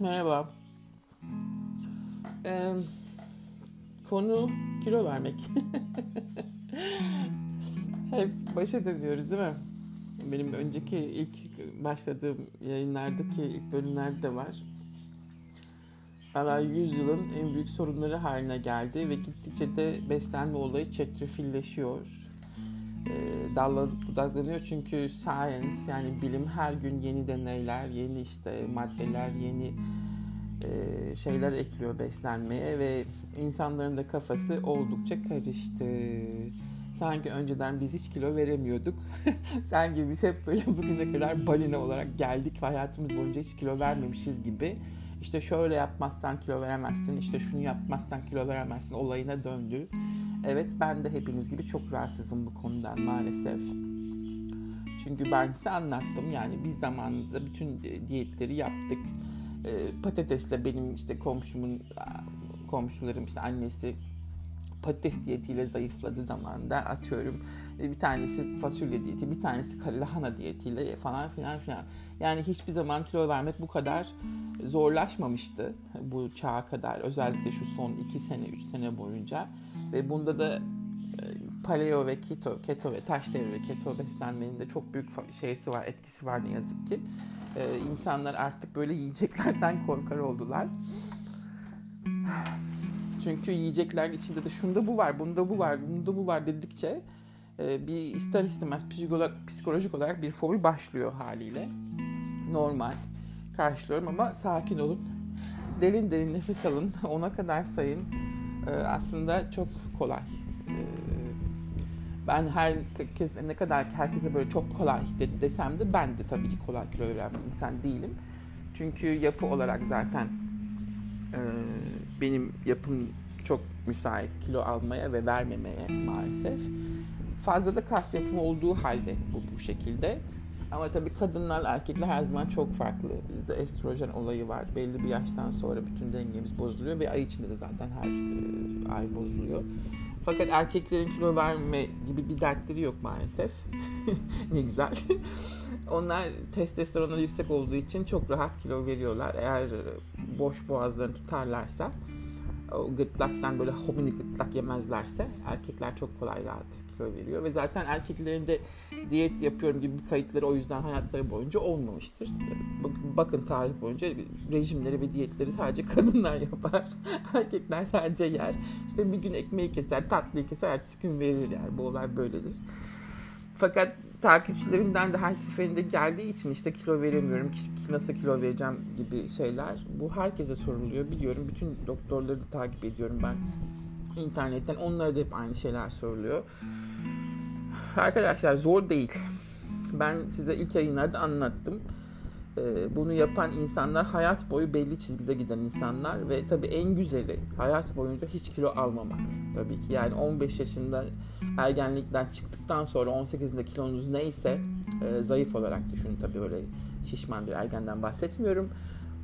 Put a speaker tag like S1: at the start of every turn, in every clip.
S1: Merhaba. Ee, konu kilo vermek. Hep başa dönüyoruz değil mi? Benim önceki ilk başladığım yayınlardaki ilk bölümlerde de var. Valla yüzyılın en büyük sorunları haline geldi ve gittikçe de beslenme olayı çetrefilleşiyor. Ee, dallanıp budaklanıyor çünkü science yani bilim her gün yeni deneyler, yeni işte maddeler, yeni e, şeyler ekliyor beslenmeye ve insanların da kafası oldukça karıştı. Sanki önceden biz hiç kilo veremiyorduk. Sanki biz hep böyle bugüne kadar balina olarak geldik ve hayatımız boyunca hiç kilo vermemişiz gibi. İşte şöyle yapmazsan kilo veremezsin, işte şunu yapmazsan kilo veremezsin olayına döndü. Evet ben de hepiniz gibi çok rahatsızım bu konudan maalesef. Çünkü ben size anlattım yani biz zamanında bütün diyetleri yaptık. Ee, patatesle benim işte komşumun komşularım işte annesi patates diyetiyle zayıfladı zamanında atıyorum bir tanesi fasulye diyeti bir tanesi lahana diyetiyle falan filan filan yani hiçbir zaman kilo vermek bu kadar zorlaşmamıştı bu çağa kadar özellikle şu son 2 sene 3 sene boyunca ve bunda da paleo ve keto, keto ve taş devri ve keto beslenmenin de çok büyük şeysi var, etkisi var ne yazık ki. Ee, insanlar artık böyle yiyeceklerden korkar oldular. Çünkü yiyeceklerin içinde de şunda bu var, bunda bu var, bunda bu var dedikçe e, bir ister istemez psikolojik, olarak bir fobi başlıyor haliyle. Normal karşılıyorum ama sakin olun. Derin derin nefes alın, ona kadar sayın. E, aslında çok kolay. E, ben her ne kadar herkese böyle çok kolay desem de ben de tabii ki kolay kilo veren bir insan değilim. Çünkü yapı olarak zaten benim yapım çok müsait kilo almaya ve vermemeye maalesef. Fazla da kas yapımı olduğu halde bu bu şekilde. Ama tabii kadınlar erkekler her zaman çok farklı. Bizde estrojen olayı var. Belli bir yaştan sonra bütün dengemiz bozuluyor ve ay içinde de zaten her e, ay bozuluyor. Fakat erkeklerin kilo verme gibi bir dertleri yok maalesef. ne güzel. Onlar testosteronları yüksek olduğu için çok rahat kilo veriyorlar. Eğer boş boğazlarını tutarlarsa, o gırtlaktan böyle homini gırtlak yemezlerse erkekler çok kolay rahat kilo veriyor. Ve zaten erkeklerin de diyet yapıyorum gibi bir kayıtları o yüzden hayatları boyunca olmamıştır. Bakın tarih boyunca rejimleri ve diyetleri sadece kadınlar yapar. Erkekler sadece yer. İşte bir gün ekmeği keser, tatlıyı keser, ertesi gün verir yani. Bu olay böyledir. Fakat takipçilerimden de her seferinde geldiği için işte kilo veremiyorum, nasıl kilo vereceğim gibi şeyler. Bu herkese soruluyor biliyorum. Bütün doktorları da takip ediyorum ben internetten. Onlara da hep aynı şeyler soruluyor. Arkadaşlar zor değil. Ben size ilk yayınlarda anlattım. Bunu yapan insanlar hayat boyu belli çizgide giden insanlar ve tabii en güzeli hayat boyunca hiç kilo almamak. Tabii ki yani 15 yaşında ergenlikten çıktıktan sonra 18'inde kilonuz neyse zayıf olarak düşünün tabii böyle şişman bir ergenden bahsetmiyorum.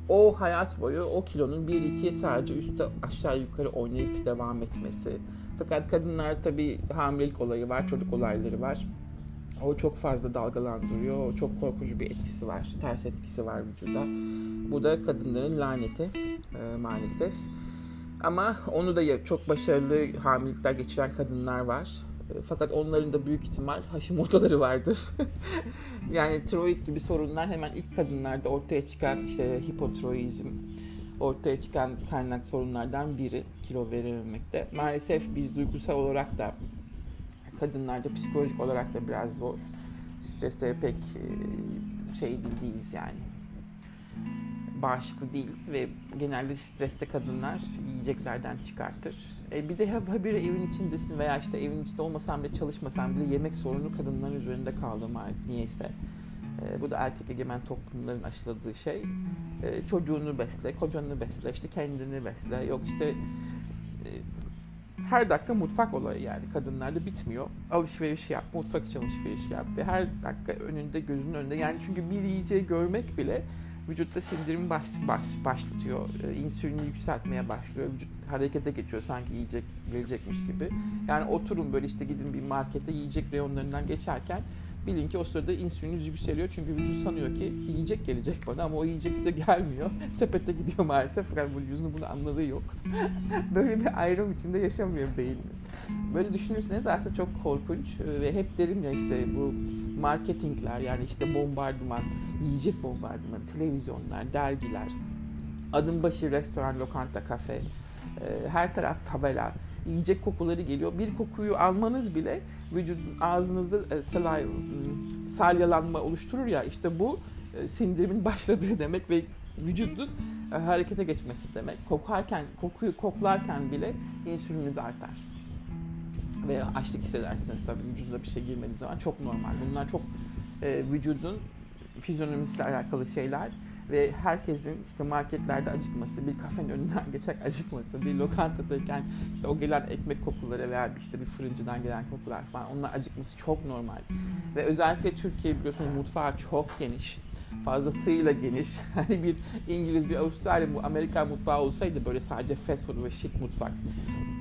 S1: O hayat boyu o kilonun 1-2 sadece üstte aşağı yukarı oynayıp devam etmesi. Fakat kadınlar tabii hamilelik olayı var, çocuk olayları var o çok fazla dalgalandırıyor. O çok korkucu bir etkisi var. Ters etkisi var vücuda. Bu da kadınların laneti e, maalesef. Ama onu da çok başarılı hamilelikler geçiren kadınlar var. E, fakat onların da büyük ihtimal Hashimoto'ları vardır. yani tiroid gibi sorunlar hemen ilk kadınlarda ortaya çıkan işte hipotiroizm ortaya çıkan kaynak sorunlardan biri kilo verememekte. Maalesef biz duygusal olarak da kadınlarda psikolojik olarak da biraz zor. Streste pek e, şey değiliz yani. Bağışıklı değiliz ve genelde streste kadınlar yiyeceklerden çıkartır. E bir de habire evin içindesin veya işte evin içinde olmasam bile çalışmasam bile yemek sorunu kadınların üzerinde kaldı maalesef niyeyse. E, bu da erkek egemen toplumların aşıladığı şey. E, çocuğunu besle, kocanı besle, işte kendini besle. Yok işte e, her dakika mutfak olayı yani kadınlarda bitmiyor. Alışveriş yap, mutfak için alışveriş yap ve her dakika önünde gözünün önünde yani çünkü bir yiyeceği görmek bile vücutta sindirimi baş, baş, başlatıyor. E, insülini yükseltmeye başlıyor. Vücut harekete geçiyor sanki yiyecek gelecekmiş gibi. Yani oturun böyle işte gidin bir markete yiyecek reyonlarından geçerken bilin ki o sırada insüliniz yükseliyor. Çünkü vücut sanıyor ki yiyecek gelecek bana ama o yiyecek size gelmiyor. Sepete gidiyor maalesef fakat vücudun bunu anladığı yok. Böyle bir ayrım içinde yaşamıyor beyin. Böyle düşünürseniz aslında çok korkunç ve hep derim ya işte bu marketingler yani işte bombardıman, yiyecek bombardıman, televizyonlar, dergiler, adım başı restoran, lokanta, kafe, her taraf tabela, yiyecek kokuları geliyor. Bir kokuyu almanız bile vücudun ağzınızda e, salay, salyalanma oluşturur ya işte bu e, sindirimin başladığı demek ve vücudun e, harekete geçmesi demek. Kokarken, kokuyu koklarken bile insüliniz artar. Veya açlık hissedersiniz tabii vücudunuza bir şey girmediği zaman çok normal. Bunlar çok e, vücudun fizyonomisiyle alakalı şeyler ve herkesin işte marketlerde acıkması, bir kafenin önünden geçerek acıkması, bir lokantadayken işte o gelen ekmek kokuları veya işte bir fırıncıdan gelen kokular falan onlar acıkması çok normal. Ve özellikle Türkiye biliyorsunuz mutfağı çok geniş. Fazlasıyla geniş. Hani bir İngiliz, bir Avustralya, bu Amerika mutfağı olsaydı böyle sadece fast food ve shit mutfak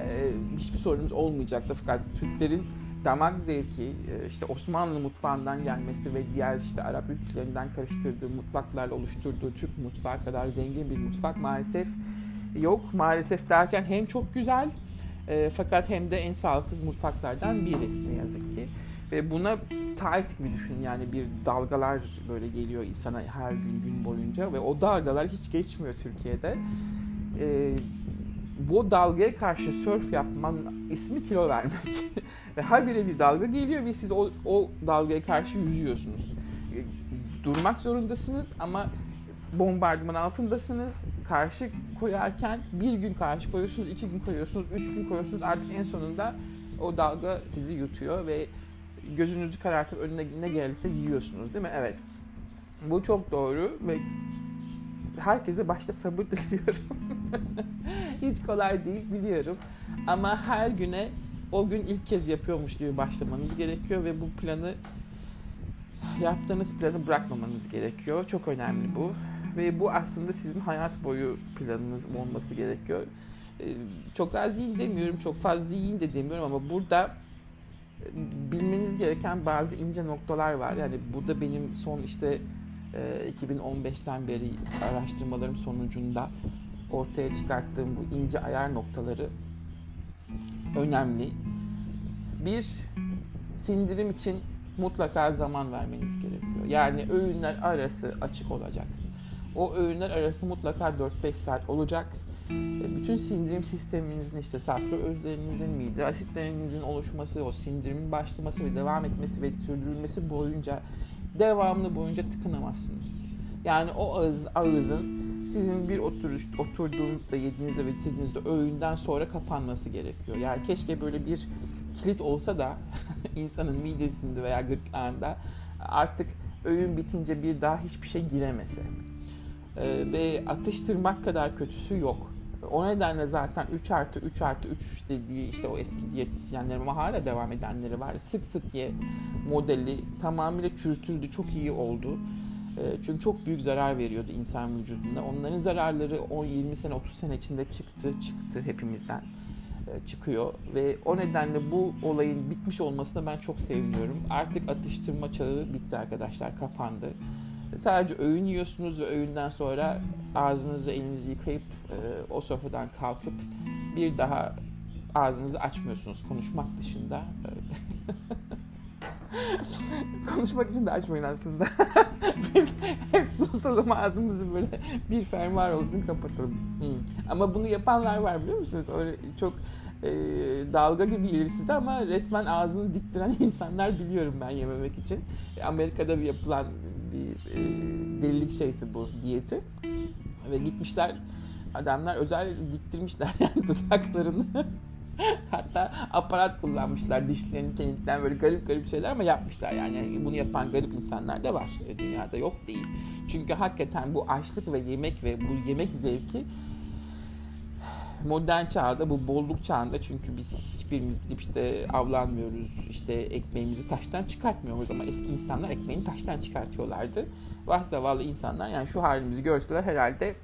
S1: e, hiçbir sorunumuz olmayacaktı. Fakat Türklerin damak zevki, e, işte Osmanlı mutfağından gelmesi ve diğer işte Arap ülkelerinden karıştırdığı mutfaklarla oluşturduğu Türk mutfağı kadar zengin bir mutfak maalesef yok. Maalesef derken hem çok güzel e, fakat hem de en sağlıksız mutfaklardan biri ne yazık ki. Ve buna tight gibi düşün yani bir dalgalar böyle geliyor insana her gün gün boyunca ve o dalgalar hiç geçmiyor Türkiye'de. E, bu dalgaya karşı surf yapman ismi kilo vermek. ve her bire bir dalga geliyor ve siz o, o dalgaya karşı yüzüyorsunuz. Durmak zorundasınız ama bombardıman altındasınız. Karşı koyarken bir gün karşı koyuyorsunuz, iki gün koyuyorsunuz, üç gün koyuyorsunuz. Artık en sonunda o dalga sizi yutuyor ve gözünüzü karartıp önüne ne gelirse yiyorsunuz değil mi? Evet. Bu çok doğru ve herkese başta sabır diliyorum. Hiç kolay değil biliyorum. Ama her güne o gün ilk kez yapıyormuş gibi başlamanız gerekiyor ve bu planı yaptığınız planı bırakmamanız gerekiyor. Çok önemli bu. Ve bu aslında sizin hayat boyu planınız olması gerekiyor. Ee, çok az yiyin demiyorum, çok fazla yiyin de demiyorum ama burada e, bilmeniz gereken bazı ince noktalar var. Yani burada benim son işte 2015'ten e, beri araştırmalarım sonucunda ortaya çıkarttığım bu ince ayar noktaları önemli. Bir, sindirim için mutlaka zaman vermeniz gerekiyor. Yani öğünler arası açık olacak. O öğünler arası mutlaka 4-5 saat olacak. E, bütün sindirim sisteminizin işte safra özlerinizin, mide asitlerinizin oluşması, o sindirimin başlaması ve devam etmesi ve sürdürülmesi boyunca devamlı boyunca tıkınamazsınız. Yani o ağız, ağızın sizin bir oturuş, oturduğunuzda, yediğinizde, bitirdiğinizde öğünden sonra kapanması gerekiyor. Yani keşke böyle bir kilit olsa da insanın midesinde veya gırtlağında artık öğün bitince bir daha hiçbir şey giremese. Ee, ve atıştırmak kadar kötüsü yok. O nedenle zaten 3 artı 3 artı 3 dediği işte o eski diyetisyenler ama hala devam edenleri var. Sık sık ye modeli tamamıyla çürütüldü, çok iyi oldu. Ee, çünkü çok büyük zarar veriyordu insan vücudunda. Onların zararları 10-20 sene, 30 sene içinde çıktı, çıktı hepimizden e, çıkıyor ve o nedenle bu olayın bitmiş olmasına ben çok seviniyorum. Artık atıştırma çağı bitti arkadaşlar, kapandı. Sadece öğün yiyorsunuz ve öğünden sonra ağzınızı elinizi yıkayıp e, o sofradan kalkıp bir daha ağzınızı açmıyorsunuz konuşmak dışında. konuşmak için de açmayın aslında. Biz hep susalım ağzımızı böyle bir fermuar olsun kapatalım. Hmm. Ama bunu yapanlar var biliyor musunuz? Öyle çok e, dalga gibi gelir size ama resmen ağzını diktiren insanlar biliyorum ben yememek için. Amerika'da bir yapılan bir e, delilik şeysi bu diyeti. Ve gitmişler adamlar özel diktirmişler yani dudaklarını. Hatta aparat kullanmışlar dişlerini kendinden böyle garip garip şeyler ama yapmışlar yani. yani bunu yapan garip insanlar da var. E, dünyada yok değil. Çünkü hakikaten bu açlık ve yemek ve bu yemek zevki modern çağda bu bolluk çağında çünkü biz hiçbirimiz gidip işte avlanmıyoruz işte ekmeğimizi taştan çıkartmıyoruz ama eski insanlar ekmeğini taştan çıkartıyorlardı. Vah zavallı insanlar yani şu halimizi görseler herhalde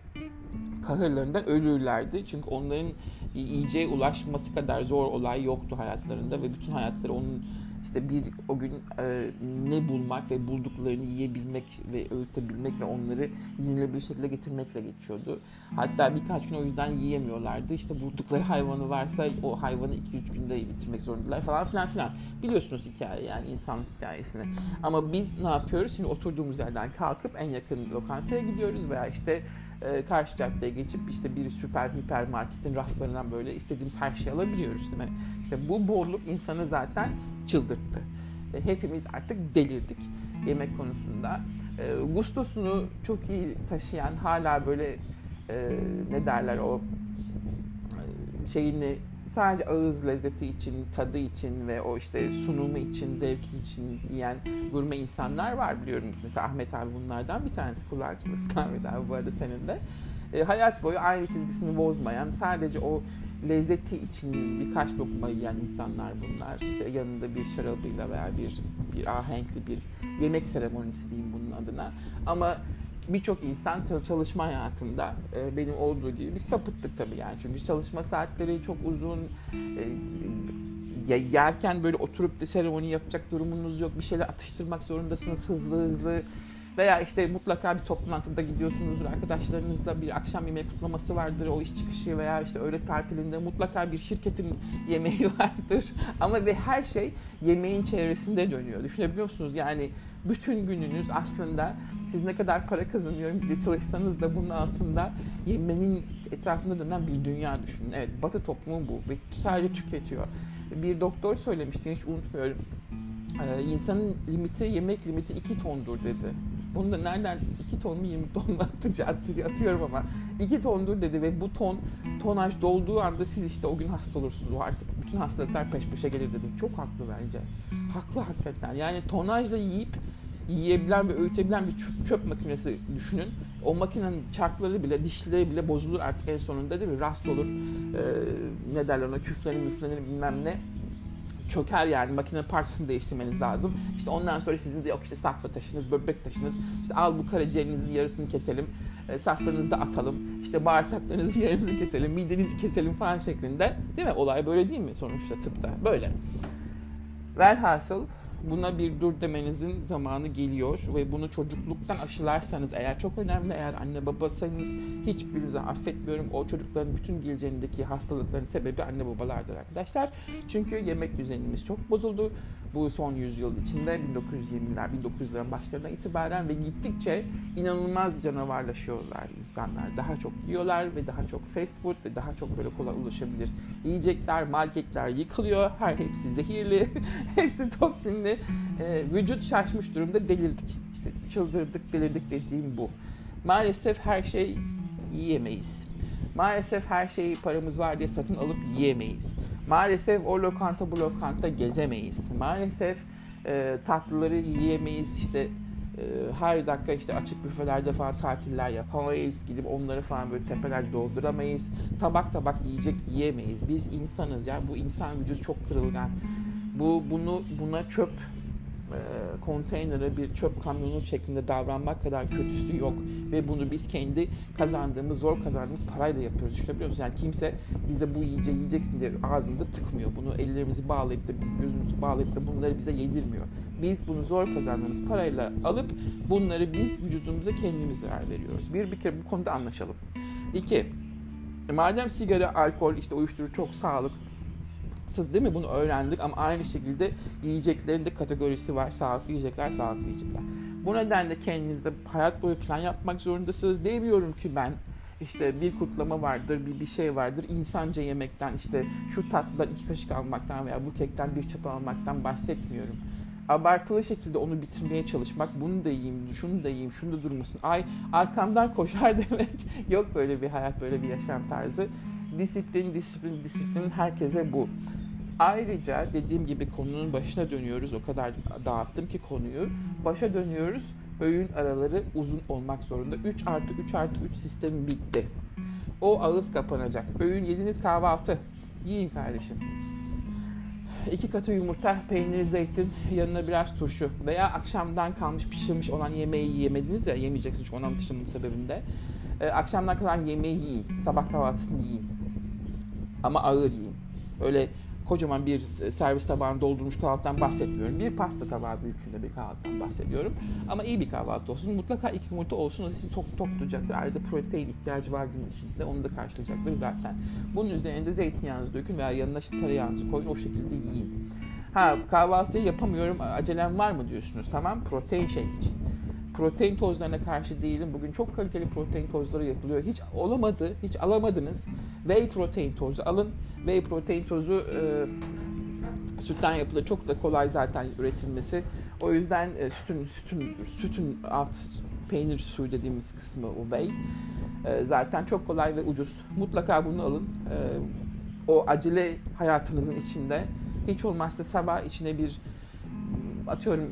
S1: kahırlarından ölürlerdi. Çünkü onların yiyeceğe ulaşması kadar zor olay yoktu hayatlarında ve bütün hayatları onun işte bir o gün e, ne bulmak ve bulduklarını yiyebilmek ve öğütebilmek ve onları yenilebilir şekilde getirmekle geçiyordu. Hatta birkaç gün o yüzden yiyemiyorlardı. İşte buldukları hayvanı varsa o hayvanı 2-3 günde bitirmek zorundalar falan filan filan. Biliyorsunuz hikaye yani insanlık hikayesini. Ama biz ne yapıyoruz? Şimdi oturduğumuz yerden kalkıp en yakın lokantaya gidiyoruz veya işte e, karşı caddeye geçip işte bir süper hipermarketin raflarından böyle istediğimiz her şeyi alabiliyoruz değil mi? İşte bu borluk insanı zaten çıldırttı. E, hepimiz artık delirdik yemek konusunda. E, gustosunu çok iyi taşıyan hala böyle e, ne derler o e, şeyini sadece ağız lezzeti için, tadı için ve o işte sunumu için, zevki için yiyen gurme insanlar var biliyorum. Mesela Ahmet abi bunlardan bir tanesi kullanıcılısın Ahmet abi bu arada senin de. E, hayat boyu aynı çizgisini bozmayan, sadece o lezzeti için birkaç lokma yiyen insanlar bunlar. İşte yanında bir şarabıyla veya bir bir ahenkli bir yemek seremonisi diyeyim bunun adına. Ama birçok insan çalışma hayatında e, benim olduğu gibi bir sapıttık tabii yani. Çünkü çalışma saatleri çok uzun. E, yerken böyle oturup da seremoni yapacak durumunuz yok. Bir şeyler atıştırmak zorundasınız hızlı hızlı. Veya işte mutlaka bir toplantıda gidiyorsunuzdur arkadaşlarınızla bir akşam yemeği kutlaması vardır o iş çıkışı veya işte öğle tatilinde mutlaka bir şirketin yemeği vardır. Ama ve her şey yemeğin çevresinde dönüyor. Düşünebiliyor musunuz? Yani bütün gününüz aslında siz ne kadar para kazanıyorum diye çalışsanız da bunun altında yemenin etrafında dönen bir dünya düşünün. Evet batı toplumu bu ve sadece tüketiyor. Bir doktor söylemişti hiç unutmuyorum. Ee, insanın limiti, yemek limiti 2 tondur dedi. Bunu da nereden 2 ton mu 20 ton mu atıcı, atıcı atıyorum ama 2 tondur dedi ve bu ton tonaj dolduğu anda siz işte o gün hasta olursunuz. Artık bütün hastalıklar peş peşe gelir dedi. Çok haklı bence. Haklı hakikaten. Yani tonajla yiyip yiyebilen ve öğütebilen bir çöp makinesi düşünün. O makinenin çarkları bile, dişleri bile bozulur artık en sonunda değil mi? Rast olur. Ee, ne derler ona küflenir müflenir bilmem ne çöker yani makinenin parçasını değiştirmeniz lazım. İşte ondan sonra sizin de yok işte safra taşınız, böbrek taşınız. İşte al bu karaciğerinizin yarısını keselim, e, safranızı da atalım. İşte bağırsaklarınızın yarısını keselim, midenizi keselim falan şeklinde. Değil mi? Olay böyle değil mi sonuçta tıpta? Böyle. Velhasıl buna bir dur demenizin zamanı geliyor ve bunu çocukluktan aşılarsanız eğer çok önemli eğer anne babasınız hiçbirinize affetmiyorum. O çocukların bütün geleceğindeki hastalıkların sebebi anne babalardır arkadaşlar. Çünkü yemek düzenimiz çok bozuldu bu son yüzyıl içinde 1920'ler, 1900'lerin başlarına itibaren ve gittikçe inanılmaz canavarlaşıyorlar insanlar. Daha çok yiyorlar ve daha çok fast food ve daha çok böyle kolay ulaşabilir yiyecekler, marketler yıkılıyor. Her hepsi zehirli, hepsi toksinli. Ee, vücut şaşmış durumda delirdik. İşte çıldırdık, delirdik dediğim bu. Maalesef her şey yiyemeyiz. Maalesef her şeyi paramız var diye satın alıp yiyemeyiz. Maalesef o lokanta bu lokanta gezemeyiz. Maalesef e, tatlıları yiyemeyiz. İşte e, her dakika işte açık büfelerde falan tatiller yapamayız. Gidip onları falan böyle tepeler dolduramayız. Tabak tabak yiyecek yiyemeyiz. Biz insanız ya. Bu insan vücudu çok kırılgan. Bu bunu buna çöp konteynere bir çöp kamyonu şeklinde davranmak kadar kötüsü yok. Ve bunu biz kendi kazandığımız, zor kazandığımız parayla yapıyoruz. Düşünebiliyor musunuz? Yani kimse bize bu yiyeceği yiyeceksin diye ağzımıza tıkmıyor. Bunu ellerimizi bağlayıp da, biz gözümüzü bağlayıp da bunları bize yedirmiyor. Biz bunu zor kazandığımız parayla alıp bunları biz vücudumuza kendimiz zarar veriyoruz. Bir, bir kere bu konuda anlaşalım. İki, madem sigara, alkol, işte uyuşturucu çok sağlıklı sız değil mi? Bunu öğrendik ama aynı şekilde yiyeceklerin de kategorisi var. Sağlıklı yiyecekler, sağlıksız yiyecekler. Bu nedenle kendinizde hayat boyu plan yapmak zorundasınız. Demiyorum ki ben işte bir kutlama vardır, bir bir şey vardır. İnsanca yemekten işte şu tatlıdan iki kaşık almaktan veya bu kekten bir çatal almaktan bahsetmiyorum. Abartılı şekilde onu bitirmeye çalışmak, bunu da yiyeyim, şunu da yiyeyim, şunu da durmasın. Ay arkamdan koşar demek. Yok böyle bir hayat, böyle bir yaşam tarzı. Disiplin, disiplin, disiplin herkese bu. Ayrıca dediğim gibi konunun başına dönüyoruz. O kadar dağıttım ki konuyu. Başa dönüyoruz. Öğün araları uzun olmak zorunda. 3 artı 3 artı 3 sistemi bitti. O ağız kapanacak. Öğün yediniz kahvaltı. Yiyin kardeşim. İki katı yumurta, peynir, zeytin, yanına biraz turşu veya akşamdan kalmış pişirmiş olan yemeği yiyemediniz ya yemeyeceksiniz çünkü onu anlatışımın sebebinde. Ee, akşamdan kalan yemeği yiyin, sabah kahvaltısını yiyin. Ama ağır yiyin. Öyle kocaman bir servis tabağını doldurmuş kahvaltıdan bahsetmiyorum. Bir pasta tabağı büyüklüğünde bir kahvaltıdan bahsediyorum. Ama iyi bir kahvaltı olsun. Mutlaka iki yumurta olsun. O sizi çok tok tutacaktır. Ayrıca protein ihtiyacı var gün içinde. Onu da karşılayacaktır zaten. Bunun üzerinde zeytinyağınızı dökün veya yanına işte tereyağınızı koyun. O şekilde yiyin. Ha kahvaltıyı yapamıyorum acelem var mı diyorsunuz. Tamam protein shake için. Protein tozlarına karşı değilim. Bugün çok kaliteli protein tozları yapılıyor. Hiç olamadı, hiç alamadınız. Whey protein tozu alın. Whey protein tozu e, sütten yapılır. Çok da kolay zaten üretilmesi. O yüzden e, sütün sütün sütün alt peynir suyu dediğimiz kısmı o whey. E, zaten çok kolay ve ucuz. Mutlaka bunu alın. E, o acele hayatınızın içinde hiç olmazsa sabah içine bir atıyorum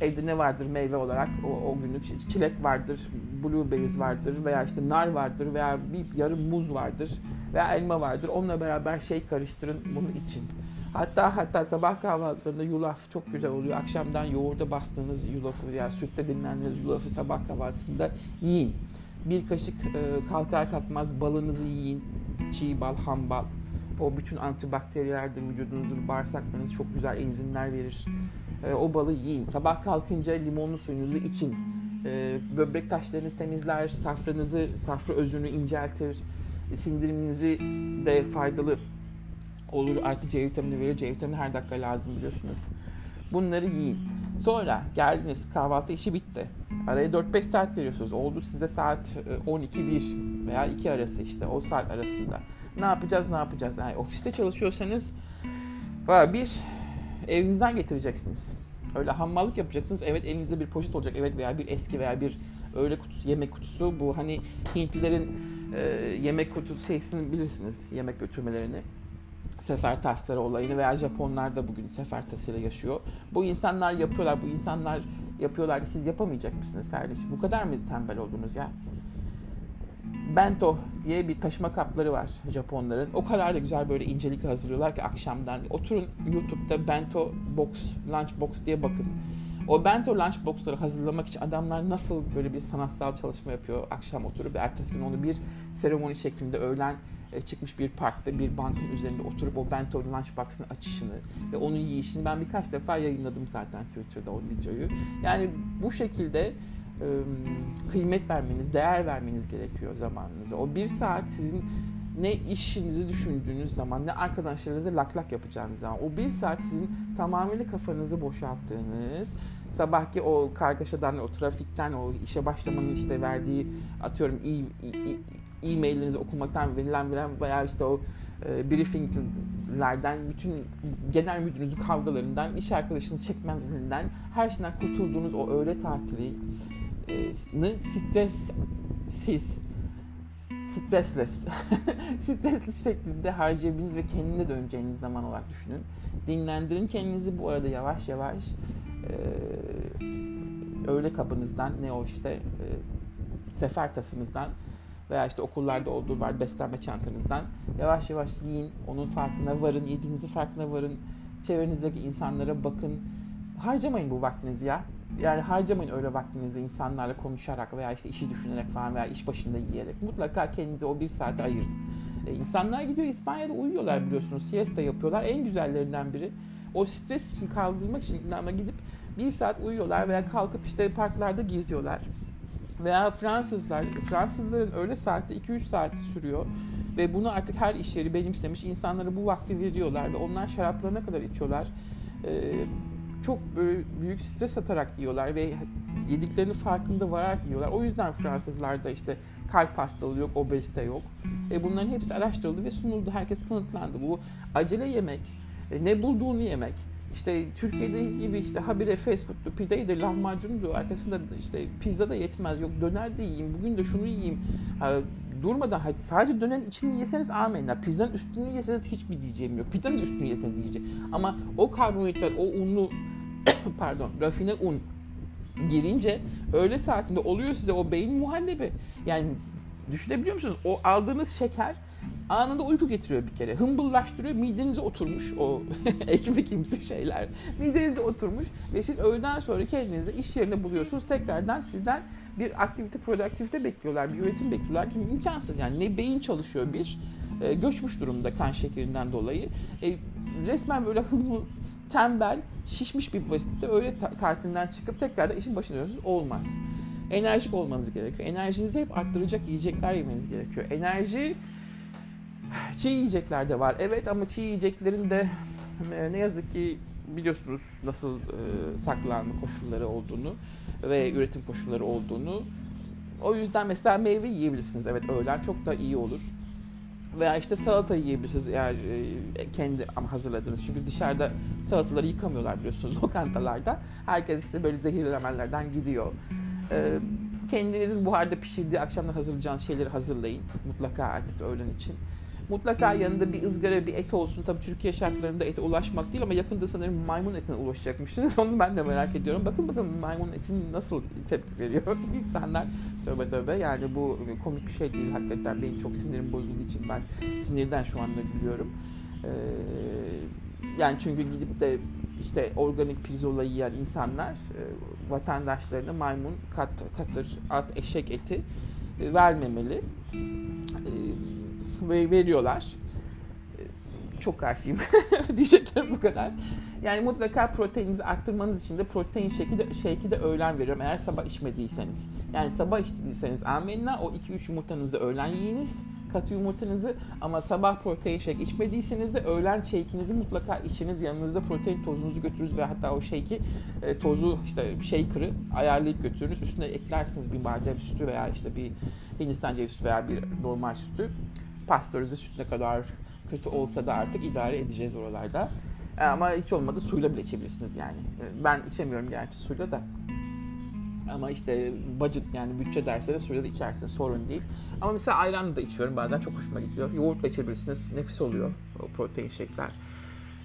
S1: evde ne vardır meyve olarak o, o günlük çilek vardır, blueberries vardır veya işte nar vardır veya bir yarım muz vardır veya elma vardır. Onunla beraber şey karıştırın bunun için. Hatta hatta sabah kahvaltılarında yulaf çok güzel oluyor. Akşamdan yoğurda bastığınız yulafı veya sütte dinlendiğiniz yulafı sabah kahvaltısında yiyin. Bir kaşık e, kalkar kalkmaz balınızı yiyin. Çiğ bal, ham bal. O bütün antibakteriyeldir vücudunuzun bağırsaklarınız çok güzel enzimler verir. E, o balı yiyin. Sabah kalkınca limonlu suyunuzu için. E, böbrek taşlarınızı temizler, safranızı, safra özünü inceltir. Sindiriminizi de faydalı olur. Artı C vitamini verir. C vitamini her dakika lazım biliyorsunuz. Bunları yiyin. Sonra geldiniz kahvaltı işi bitti. Araya 4-5 saat veriyorsunuz. Oldu size saat 12-1 veya 2 arası işte o saat arasında. Ne yapacağız ne yapacağız? Yani ofiste çalışıyorsanız bir evinizden getireceksiniz. Öyle hammallık yapacaksınız. Evet elinizde bir poşet olacak. Evet veya bir eski veya bir öyle kutusu, yemek kutusu. Bu hani Hintlilerin e, yemek kutusu şeysini bilirsiniz. Yemek götürmelerini. Sefer tasları olayını veya Japonlar da bugün sefer tasıyla yaşıyor. Bu insanlar yapıyorlar. Bu insanlar yapıyorlar. Siz yapamayacak mısınız kardeşim? Bu kadar mı tembel oldunuz ya? Bento diye bir taşıma kapları var Japonların. O kadar da güzel böyle incelikle hazırlıyorlar ki akşamdan. Oturun YouTube'da bento box, lunch box diye bakın. O bento lunch boxları hazırlamak için adamlar nasıl böyle bir sanatsal çalışma yapıyor akşam oturup ertesi gün onu bir seremoni şeklinde öğlen e, çıkmış bir parkta bir bankın üzerinde oturup o bento lunch box'ın açışını ve onun yiyişini ben birkaç defa yayınladım zaten Twitter'da o videoyu. Yani bu şekilde kıymet vermeniz, değer vermeniz gerekiyor zamanınıza. O bir saat sizin ne işinizi düşündüğünüz zaman, ne arkadaşlarınızla lak lak yapacağınız zaman, o bir saat sizin tamamıyla kafanızı boşalttığınız, sabahki o kargaşadan, o trafikten, o işe başlamanın işte verdiği, atıyorum e-maillerinizi okumaktan verilen verilen veya işte o e, briefinglerden, bütün genel müdürünüzün kavgalarından, iş arkadaşınız çekmemezliğinden, her şeyden kurtulduğunuz o öğle tatili, stressiz, stressless, stressless şeklinde harcayabiliriz ve kendine döneceğiniz zaman olarak düşünün. Dinlendirin kendinizi. Bu arada yavaş yavaş e, öğle kapınızdan ne o işte e, sefer tasınızdan veya işte okullarda olduğu var beslenme çantanızdan yavaş yavaş yiyin, onun farkına varın, yediğinizin farkına varın, çevrenizdeki insanlara bakın. Harcamayın bu vaktinizi ya yani harcamayın öyle vaktinizi insanlarla konuşarak veya işte işi düşünerek falan veya iş başında yiyerek. Mutlaka kendinize o bir saate ayırın. E, insanlar gidiyor İspanya'da uyuyorlar biliyorsunuz. Siesta yapıyorlar. En güzellerinden biri. O stres için kaldırmak için ama gidip bir saat uyuyorlar veya kalkıp işte parklarda geziyorlar. Veya Fransızlar, Fransızların öğle saati 2-3 saat sürüyor ve bunu artık her iş yeri benimsemiş. insanlara bu vakti veriyorlar ve onlar şaraplarına kadar içiyorlar. Ee, çok böyle büyük stres atarak yiyorlar ve yediklerini farkında vararak yiyorlar. O yüzden Fransızlarda işte kalp hastalığı yok, obezite yok. E bunların hepsi araştırıldı ve sunuldu. Herkes kanıtlandı. Bu acele yemek, e, ne bulduğunu yemek. İşte Türkiye'de gibi işte habire fast food'du, pideydi, lahmacundu. Arkasında işte pizza da yetmez. Yok döner de yiyeyim, bugün de şunu yiyeyim. Durmadan sadece dönerin içini yeseniz amenna. Pizzanın üstünü yeseniz hiçbir diyeceğim yok. Pizzanın üstünü yeseniz diyeceğim. Ama o karbonhidrat, o unlu pardon rafine un girince öğle saatinde oluyor size o beyin muhallebi. Yani düşünebiliyor musunuz? O aldığınız şeker anında uyku getiriyor bir kere. Hımbıllaştırıyor. Midenize oturmuş o ekmekimsi şeyler. Midenize oturmuş ve siz öğleden sonra kendinizi iş yerinde buluyorsunuz. Tekrardan sizden bir aktivite, produktivite bekliyorlar. Bir üretim bekliyorlar ki imkansız. Yani ne beyin çalışıyor bir, e, göçmüş durumda kan şekerinden dolayı. E, resmen böyle hımlı, tembel, şişmiş bir vakitte öyle ta- tatilinden çıkıp tekrar da işin başına dönüyorsunuz. Olmaz. Enerjik olmanız gerekiyor. Enerjinizi hep arttıracak yiyecekler yemeniz gerekiyor. Enerji çiğ yiyecekler de var. Evet ama çiğ yiyeceklerin de e, ne yazık ki biliyorsunuz nasıl e, saklanma koşulları olduğunu ve üretim koşulları olduğunu. O yüzden mesela meyve yiyebilirsiniz. Evet öğlen çok da iyi olur. Veya işte salata yiyebilirsiniz eğer e, kendi hazırladınız. Çünkü dışarıda salataları yıkamıyorlar biliyorsunuz lokantalarda. Herkes işte böyle zehirlemelerden gidiyor. E, kendinizin buharda pişirdiği akşamda hazırlayacağınız şeyleri hazırlayın. Mutlaka ertesi öğlen için. Mutlaka yanında bir ızgara bir et olsun. Tabii Türkiye şartlarında ete ulaşmak değil ama yakında sanırım maymun etine ulaşacakmışsınız. Onu ben de merak ediyorum. Bakın bakın maymun etin nasıl tepki veriyor insanlar. Tövbe tövbe yani bu komik bir şey değil. Hakikaten benim çok sinirim bozulduğu için ben sinirden şu anda gülüyorum. Ee, yani çünkü gidip de işte organik pirzola yiyen insanlar e, vatandaşlarına maymun, kat, katır, at, eşek eti e, vermemeli. E, veriyorlar. Ee, çok karşıyım. Diyeceklerim bu kadar. Yani mutlaka proteininizi arttırmanız için de protein şeki de, şeki de öğlen veriyorum eğer sabah içmediyseniz. Yani sabah içtiyseniz amenna o 2-3 yumurtanızı öğlen yiyiniz katı yumurtanızı ama sabah protein shake içmediyseniz de öğlen shake'inizi mutlaka içiniz. Yanınızda protein tozunuzu götürürüz ve hatta o shake'i e, tozu işte shaker'ı ayarlayıp götürürüz. Üstüne eklersiniz bir badem sütü veya işte bir Hindistan cevizi sütü veya bir normal sütü pastörize süt ne kadar kötü olsa da artık idare edeceğiz oralarda. E, ama hiç olmadı suyla bile içebilirsiniz yani. E, ben içemiyorum gerçi suyla da. Ama işte budget yani bütçe dersleri suyla da içersiniz sorun değil. Ama mesela ayranla da içiyorum bazen çok hoşuma gidiyor. Yoğurtla içebilirsiniz nefis oluyor o protein shake'ler.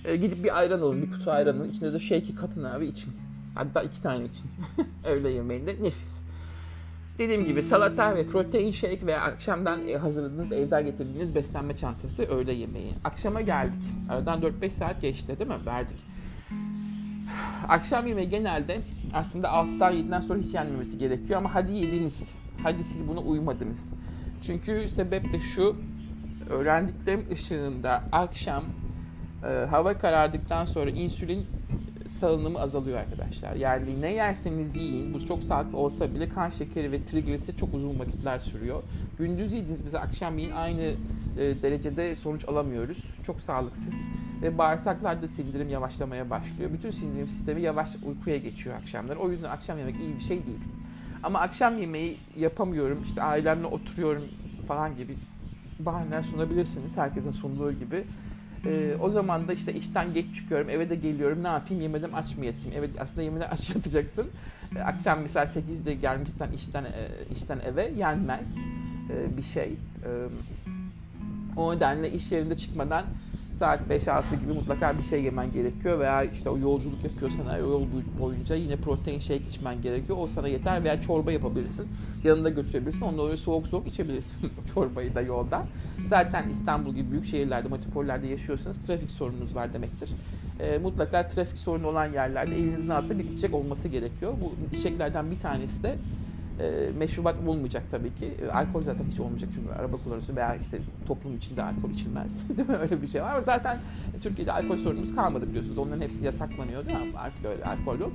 S1: E, gidip bir ayran alın bir kutu ayranın içinde de shake'i katın abi için. Hatta iki tane için. Öyle yemeğinde nefis. Dediğim gibi salata ve protein shake veya akşamdan e, hazırladığınız, evden getirdiğiniz beslenme çantası öğle yemeği. Akşama geldik. Aradan 4-5 saat geçti değil mi? Verdik. Akşam yemeği genelde aslında 6'dan 7'den sonra hiç yenmemesi gerekiyor ama hadi yediniz. Hadi siz buna uymadınız. Çünkü sebep de şu. Öğrendiklerim ışığında akşam e, hava karardıktan sonra insülin salınımı azalıyor arkadaşlar. Yani ne yerseniz yiyin, bu çok sağlıklı olsa bile kan şekeri ve trigliserit çok uzun vakitler sürüyor. Gündüz yediğiniz bize akşam yiyin aynı e, derecede sonuç alamıyoruz. Çok sağlıksız ve bağırsaklarda sindirim yavaşlamaya başlıyor. Bütün sindirim sistemi yavaş uykuya geçiyor akşamları. O yüzden akşam yemek iyi bir şey değil. Ama akşam yemeği yapamıyorum, işte ailemle oturuyorum falan gibi bahaneler sunabilirsiniz. Herkesin sunduğu gibi. E, o zaman da işte işten geç çıkıyorum, eve de geliyorum. Ne yapayım? Yemedim aç mı yatayım? Evet aslında yemeden aç yatacaksın. E, akşam mesela 8'de gelmişsen işten e, işten eve yenmez e, bir şey. E, o nedenle iş yerinde çıkmadan saat 5-6 gibi mutlaka bir şey yemen gerekiyor veya işte o yolculuk yapıyorsan o yol boyunca yine protein shake içmen gerekiyor. O sana yeter veya çorba yapabilirsin. Yanında götürebilirsin. Ondan öyle soğuk soğuk içebilirsin çorbayı da yolda. Zaten İstanbul gibi büyük şehirlerde, metropollerde yaşıyorsanız trafik sorununuz var demektir. E, mutlaka trafik sorunu olan yerlerde elinizin altında bir içecek olması gerekiyor. Bu içeceklerden bir tanesi de e, meşrubat olmayacak tabii ki. E, alkol zaten hiç olmayacak çünkü araba kullanıyorsun veya işte toplum içinde alkol içilmez. değil mi? Öyle bir şey var. Ama zaten Türkiye'de alkol sorunumuz kalmadı biliyorsunuz. Onların hepsi yasaklanıyor değil mi? Artık öyle alkol yok.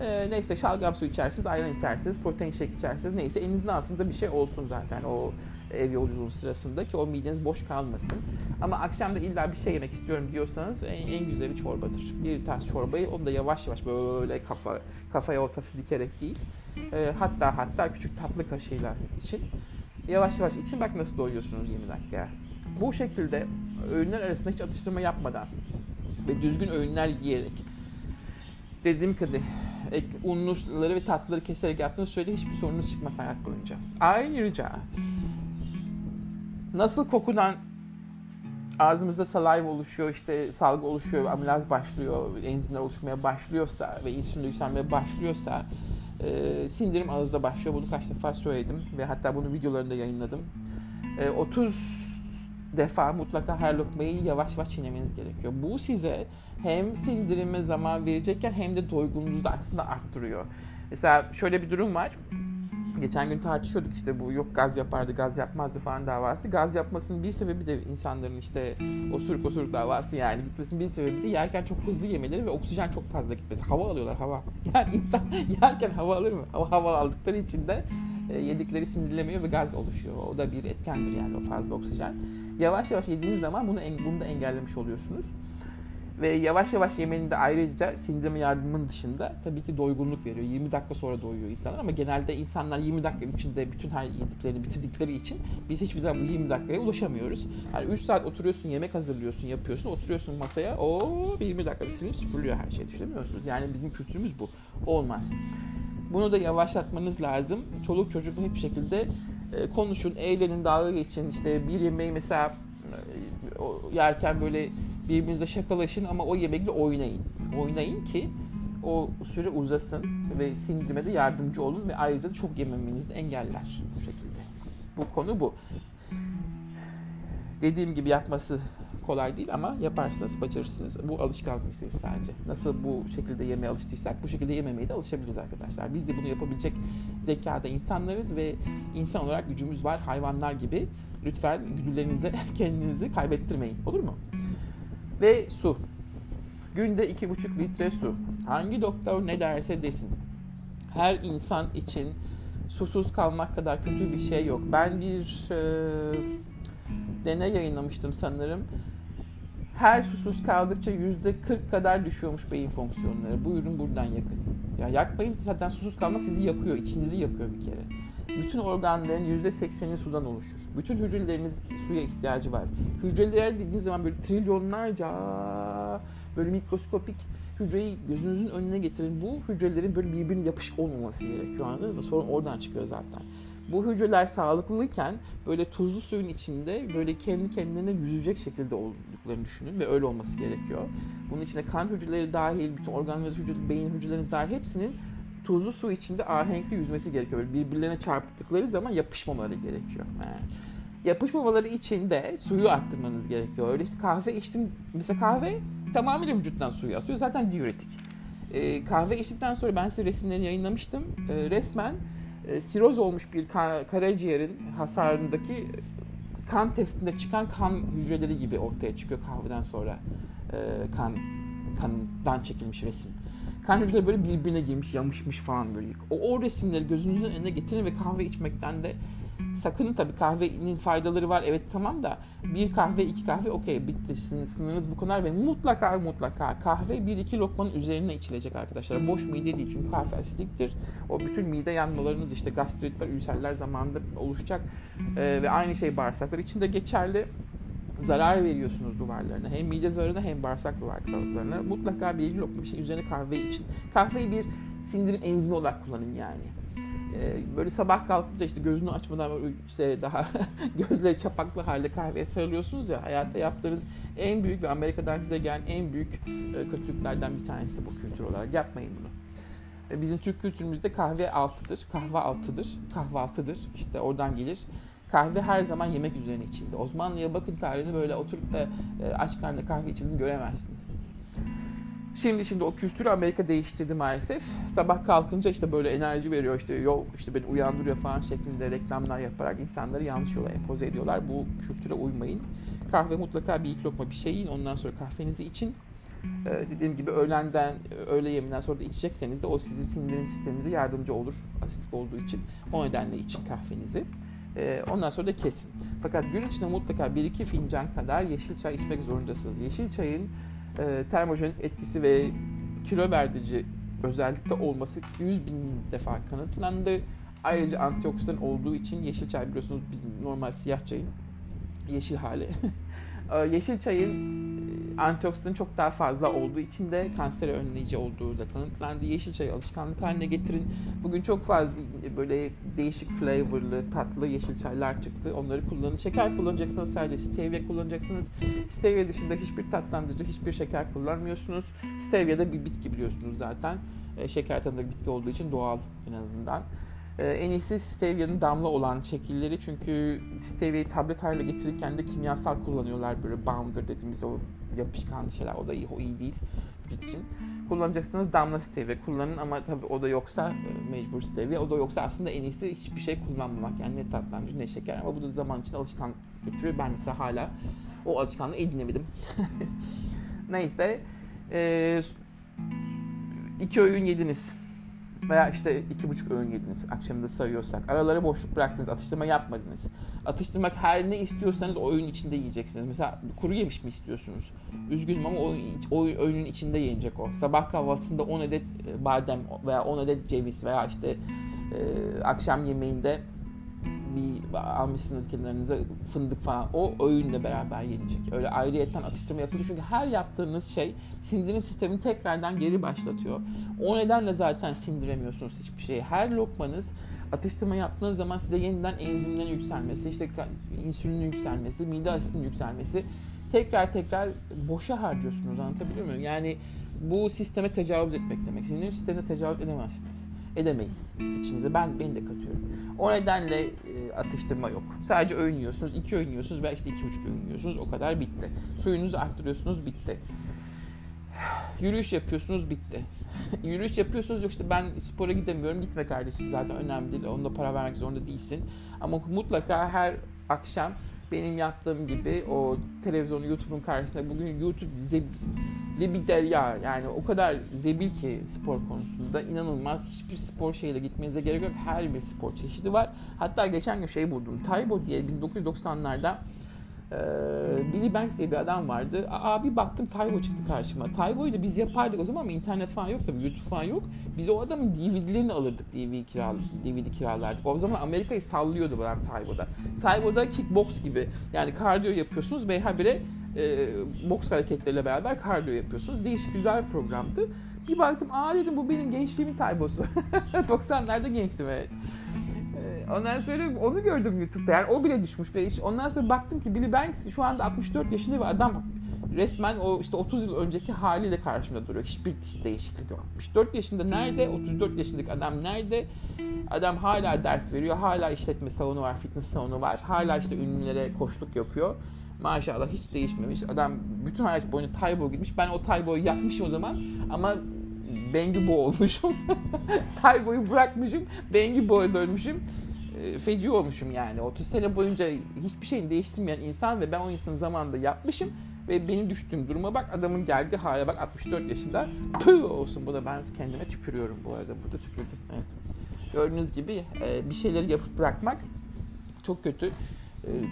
S1: E, neyse şalgam su içersiniz, ayran içersiniz, protein shake içersiniz. Neyse elinizin altınızda bir şey olsun zaten o ev yolculuğu sırasında ki o mideniz boş kalmasın. Ama akşam da illa bir şey yemek istiyorum diyorsanız en, en güzeli çorbadır. Bir tas çorbayı onu da yavaş yavaş böyle kafa kafaya ortası dikerek değil e, hatta hatta küçük tatlı kaşığıyla için. Yavaş yavaş için bak nasıl doyuyorsunuz 20 dakika. Bu şekilde öğünler arasında hiç atıştırma yapmadan ve düzgün öğünler yiyerek dediğim gibi ek, unluları ve tatlıları keserek yaptığınız sürece hiçbir sorunuz çıkmaz hayat boyunca. Ayrıca nasıl kokudan ağzımızda saliva oluşuyor, işte salgı oluşuyor, amilaz başlıyor, enzimler oluşmaya başlıyorsa ve insülin yükselmeye başlıyorsa e, sindirim ağızda başlıyor. Bunu kaç defa söyledim ve hatta bunu videolarında yayınladım. E, 30 defa mutlaka her lokmayı yavaş yavaş çiğnemeniz gerekiyor. Bu size hem sindirime zaman verecekken hem de doygunluğunuzu da aslında arttırıyor. Mesela şöyle bir durum var. Geçen gün tartışıyorduk işte bu yok gaz yapardı gaz yapmazdı falan davası. Gaz yapmasının bir sebebi de insanların işte osuruk osuruk davası yani gitmesinin bir sebebi de yerken çok hızlı yemeleri ve oksijen çok fazla gitmesi. Hava alıyorlar hava. Yani insan yerken hava alır mı? Hava, hava aldıkları için de e, yedikleri sindirilemiyor ve gaz oluşuyor. O da bir etkendir yani o fazla oksijen. Yavaş yavaş yediğiniz zaman bunu, bunu da engellemiş oluyorsunuz. Ve yavaş yavaş yemenin de ayrıca sindirme yardımının dışında tabii ki doygunluk veriyor. 20 dakika sonra doyuyor insanlar ama genelde insanlar 20 dakika içinde bütün her yediklerini bitirdikleri için biz hiçbir zaman bu 20 dakikaya ulaşamıyoruz. Yani 3 saat oturuyorsun, yemek hazırlıyorsun, yapıyorsun, oturuyorsun masaya. O 20 dakikada silip süpürülüyor her şey. Düşünemiyorsunuz. Yani bizim kültürümüz bu. Olmaz. Bunu da yavaşlatmanız lazım. Çoluk çocukla hep şekilde e, konuşun, eğlenin, dalga geçin. İşte bir yemeği mesela e, yerken böyle birbirinizle şakalaşın ama o yemekle oynayın. Oynayın ki o süre uzasın ve sindirmede yardımcı olun ve ayrıca çok yememenizi engeller bu şekilde. Bu konu bu. Dediğim gibi yapması kolay değil ama yaparsanız başarırsınız. Bu alışkanlık meselesi sadece. Nasıl bu şekilde yemeye alıştıysak bu şekilde yememeye de alışabiliriz arkadaşlar. Biz de bunu yapabilecek zekada insanlarız ve insan olarak gücümüz var hayvanlar gibi. Lütfen güdülerinize kendinizi kaybettirmeyin. Olur mu? Ve su. Günde 2,5 litre su. Hangi doktor ne derse desin. Her insan için susuz kalmak kadar kötü bir şey yok. Ben bir e, deney yayınlamıştım sanırım. Her susuz kaldıkça yüzde 40 kadar düşüyormuş beyin fonksiyonları. Buyurun buradan yakın. Ya yakmayın zaten susuz kalmak sizi yakıyor, içinizi yakıyor bir kere. Bütün organların yüzde sekseni sudan oluşur. Bütün hücrelerimiz suya ihtiyacı var. Hücreler dediğiniz zaman böyle trilyonlarca böyle mikroskopik hücreyi gözünüzün önüne getirin. Bu hücrelerin böyle birbirine yapışık olmaması gerekiyor anladınız mı? Sorun oradan çıkıyor zaten. Bu hücreler sağlıklıyken böyle tuzlu suyun içinde böyle kendi kendilerine yüzecek şekilde olduklarını düşünün ve öyle olması gerekiyor. Bunun içinde kan hücreleri dahil, bütün organlarınız hücreleri, beyin hücreleriniz dahil hepsinin tuzlu su içinde ahenkli yüzmesi gerekiyor. Böyle birbirlerine çarptıkları zaman yapışmamaları gerekiyor. Yani yapışmamaları için de suyu arttırmanız gerekiyor. Öyle işte kahve içtim. Mesela kahve tamamıyla vücuttan suyu atıyor. Zaten diüretik. Ee, kahve içtikten sonra ben size resimlerini yayınlamıştım. Ee, resmen e, siroz olmuş bir karaciğerin hasarındaki kan testinde çıkan kan hücreleri gibi ortaya çıkıyor kahveden sonra e, kan kandan çekilmiş resim. Kan hücreleri böyle birbirine girmiş, yamışmış falan böyle. O, o resimleri gözünüzün önüne getirin ve kahve içmekten de sakının tabii kahvenin faydaları var evet tamam da bir kahve iki kahve okey bitti sınırınız bu kadar ve mutlaka mutlaka kahve bir iki lokmanın üzerine içilecek arkadaşlar. Boş mide değil çünkü kahve asidiktir. O bütün mide yanmalarınız işte gastritler, ülserler zamanında oluşacak ee, ve aynı şey bağırsaklar için de geçerli zarar veriyorsunuz duvarlarına. Hem mide zararına hem bağırsak duvarlarına. Mutlaka bir lokma bir şey üzerine kahve için. Kahveyi bir sindirim enzimi olarak kullanın yani. Ee, böyle sabah kalkıp da işte gözünü açmadan işte daha gözleri çapaklı halde kahveye sarılıyorsunuz ya hayatta yaptığınız en büyük ve Amerika'dan size gelen en büyük e, kötülüklerden bir tanesi de bu kültür olarak. Yapmayın bunu. E, bizim Türk kültürümüzde kahve altıdır, kahve altıdır, kahvaltıdır. İşte oradan gelir. Kahve her zaman yemek üzerine içildi. Osmanlı'ya bakın tarihini böyle oturup da e, aç karnına kahve içildiğini göremezsiniz. Şimdi şimdi o kültürü Amerika değiştirdi maalesef. Sabah kalkınca işte böyle enerji veriyor işte yok işte beni uyandırıyor falan şeklinde reklamlar yaparak insanları yanlış yola empoze ediyorlar. Bu kültüre uymayın. Kahve mutlaka bir ilk lokma bir şey yiyin ondan sonra kahvenizi için. Ee, dediğim gibi öğlenden, öğle yeminden sonra da içecekseniz de o sizin sindirim sisteminize yardımcı olur. Asitik olduğu için. O nedenle için kahvenizi. Ee, ondan sonra da kesin. Fakat gün içinde mutlaka 1-2 fincan kadar yeşil çay içmek zorundasınız. Yeşil çayın e, termojenik etkisi ve kilo verdici özellikle olması 100 bin defa kanıtlandı. Ayrıca antioksidan olduğu için yeşil çay biliyorsunuz bizim normal siyah çayın yeşil hali. Ee, yeşil çayın e, antioksidanı çok daha fazla olduğu için de kanseri önleyici olduğu da kanıtlandı. Yeşil çayı alışkanlık haline getirin. Bugün çok fazla böyle değişik flavorlı, tatlı yeşil çaylar çıktı. Onları kullanın. Şeker kullanacaksınız sadece stevia kullanacaksınız. Stevia dışında hiçbir tatlandırıcı, hiçbir şeker kullanmıyorsunuz. Stevia da bir bitki biliyorsunuz zaten. E, şeker tadında bitki olduğu için doğal en azından. Ee, en iyisi stevia'nın damla olan şekilleri çünkü stevia'yı tablet haline getirirken de kimyasal kullanıyorlar böyle bounder dediğimiz o yapışkan şeyler o da iyi, o iyi değil vücut için. Kullanacaksanız damla stevia kullanın ama tabii o da yoksa e, mecbur stevia. O da yoksa aslında en iyisi hiçbir şey kullanmamak. Yani ne tatlandırıcı ne şeker ama bu da zaman için alışkanlık getiriyor. Ben mesela hala o alışkanlığı edinemedim. Neyse. E, iki öğün yediniz veya işte iki buçuk öğün yediniz akşamında sayıyorsak. Aralara boşluk bıraktınız, atıştırma yapmadınız. Atıştırmak her ne istiyorsanız o öğün içinde yiyeceksiniz. Mesela kuru yemiş mi istiyorsunuz? Üzgünüm ama o, o öğünün içinde yenecek o. Sabah kahvaltısında 10 adet e, badem veya 10 adet ceviz veya işte e, akşam yemeğinde bir almışsınız kenarınıza fındık falan o öğünle beraber yenecek. Öyle ayrıyetten atıştırma yapılıyor çünkü her yaptığınız şey sindirim sistemini tekrardan geri başlatıyor. O nedenle zaten sindiremiyorsunuz hiçbir şeyi. Her lokmanız atıştırma yaptığınız zaman size yeniden enzimlerin yükselmesi, işte insülinin yükselmesi, mide asitinin yükselmesi tekrar tekrar boşa harcıyorsunuz anlatabiliyor muyum? Yani bu sisteme tecavüz etmek demek. Sindirim sistemine tecavüz edemezsiniz edemeyiz içinize. Ben beni de katıyorum. O nedenle e, atıştırma yok. Sadece öğün yiyorsunuz, iki öğün yiyorsunuz ve işte iki buçuk öğün yiyorsunuz. O kadar bitti. Suyunuzu arttırıyorsunuz, bitti. Yürüyüş yapıyorsunuz, bitti. Yürüyüş yapıyorsunuz, işte ben spora gidemiyorum. Gitme kardeşim zaten önemli değil. Onda para vermek zorunda değilsin. Ama mutlaka her akşam benim yaptığım gibi o televizyonu YouTube'un karşısında bugün YouTube zebil bir derya yani o kadar zebil ki spor konusunda inanılmaz. Hiçbir spor şeyle gitmenize gerek yok. Her bir spor çeşidi var. Hatta geçen gün şey buldum. Taibo diye 1990'larda ee, Billy Banks diye bir adam vardı. Aa bir baktım Taybo çıktı karşıma. Taybo'yu da biz yapardık o zaman ama internet falan yok tabii YouTube falan yok. Biz o adamın DVD'lerini alırdık DVD, kiral, DVD kiralardık. O zaman Amerika'yı sallıyordu bu adam. Taybo'da kickbox gibi yani kardiyo yapıyorsunuz ve habire e, boks hareketleriyle beraber kardiyo yapıyorsunuz. Değişik güzel bir programdı. Bir baktım aa dedim bu benim gençliğimin Taybo'su. 90'larda gençtim evet. Ondan sonra onu gördüm YouTube'da. Yani o bile düşmüş ve işte ondan sonra baktım ki Billy Banks şu anda 64 yaşında ve adam resmen o işte 30 yıl önceki haliyle karşımda duruyor. Hiçbir değişiklik yok. 64 yaşında nerede? 34 yaşındaki adam nerede? Adam hala ders veriyor. Hala işletme salonu var, fitness salonu var. Hala işte ünlülere koşluk yapıyor. Maşallah hiç değişmemiş. Adam bütün hayat boyunca Taybo gitmiş. Ben o Taybo'yu yapmışım o zaman ama Bengi Bo olmuşum. Taybo'yu bırakmışım. Bengi Bo'ya dönmüşüm. E, feci olmuşum yani. 30 sene boyunca hiçbir şeyini değiştirmeyen insan ve ben o insanın zamanında yapmışım ve benim düştüğüm duruma bak adamın geldi hale bak 64 yaşında püh olsun bu da ben kendime tükürüyorum bu arada burada tükürdüm evet. gördüğünüz gibi e, bir şeyleri yapıp bırakmak çok kötü e,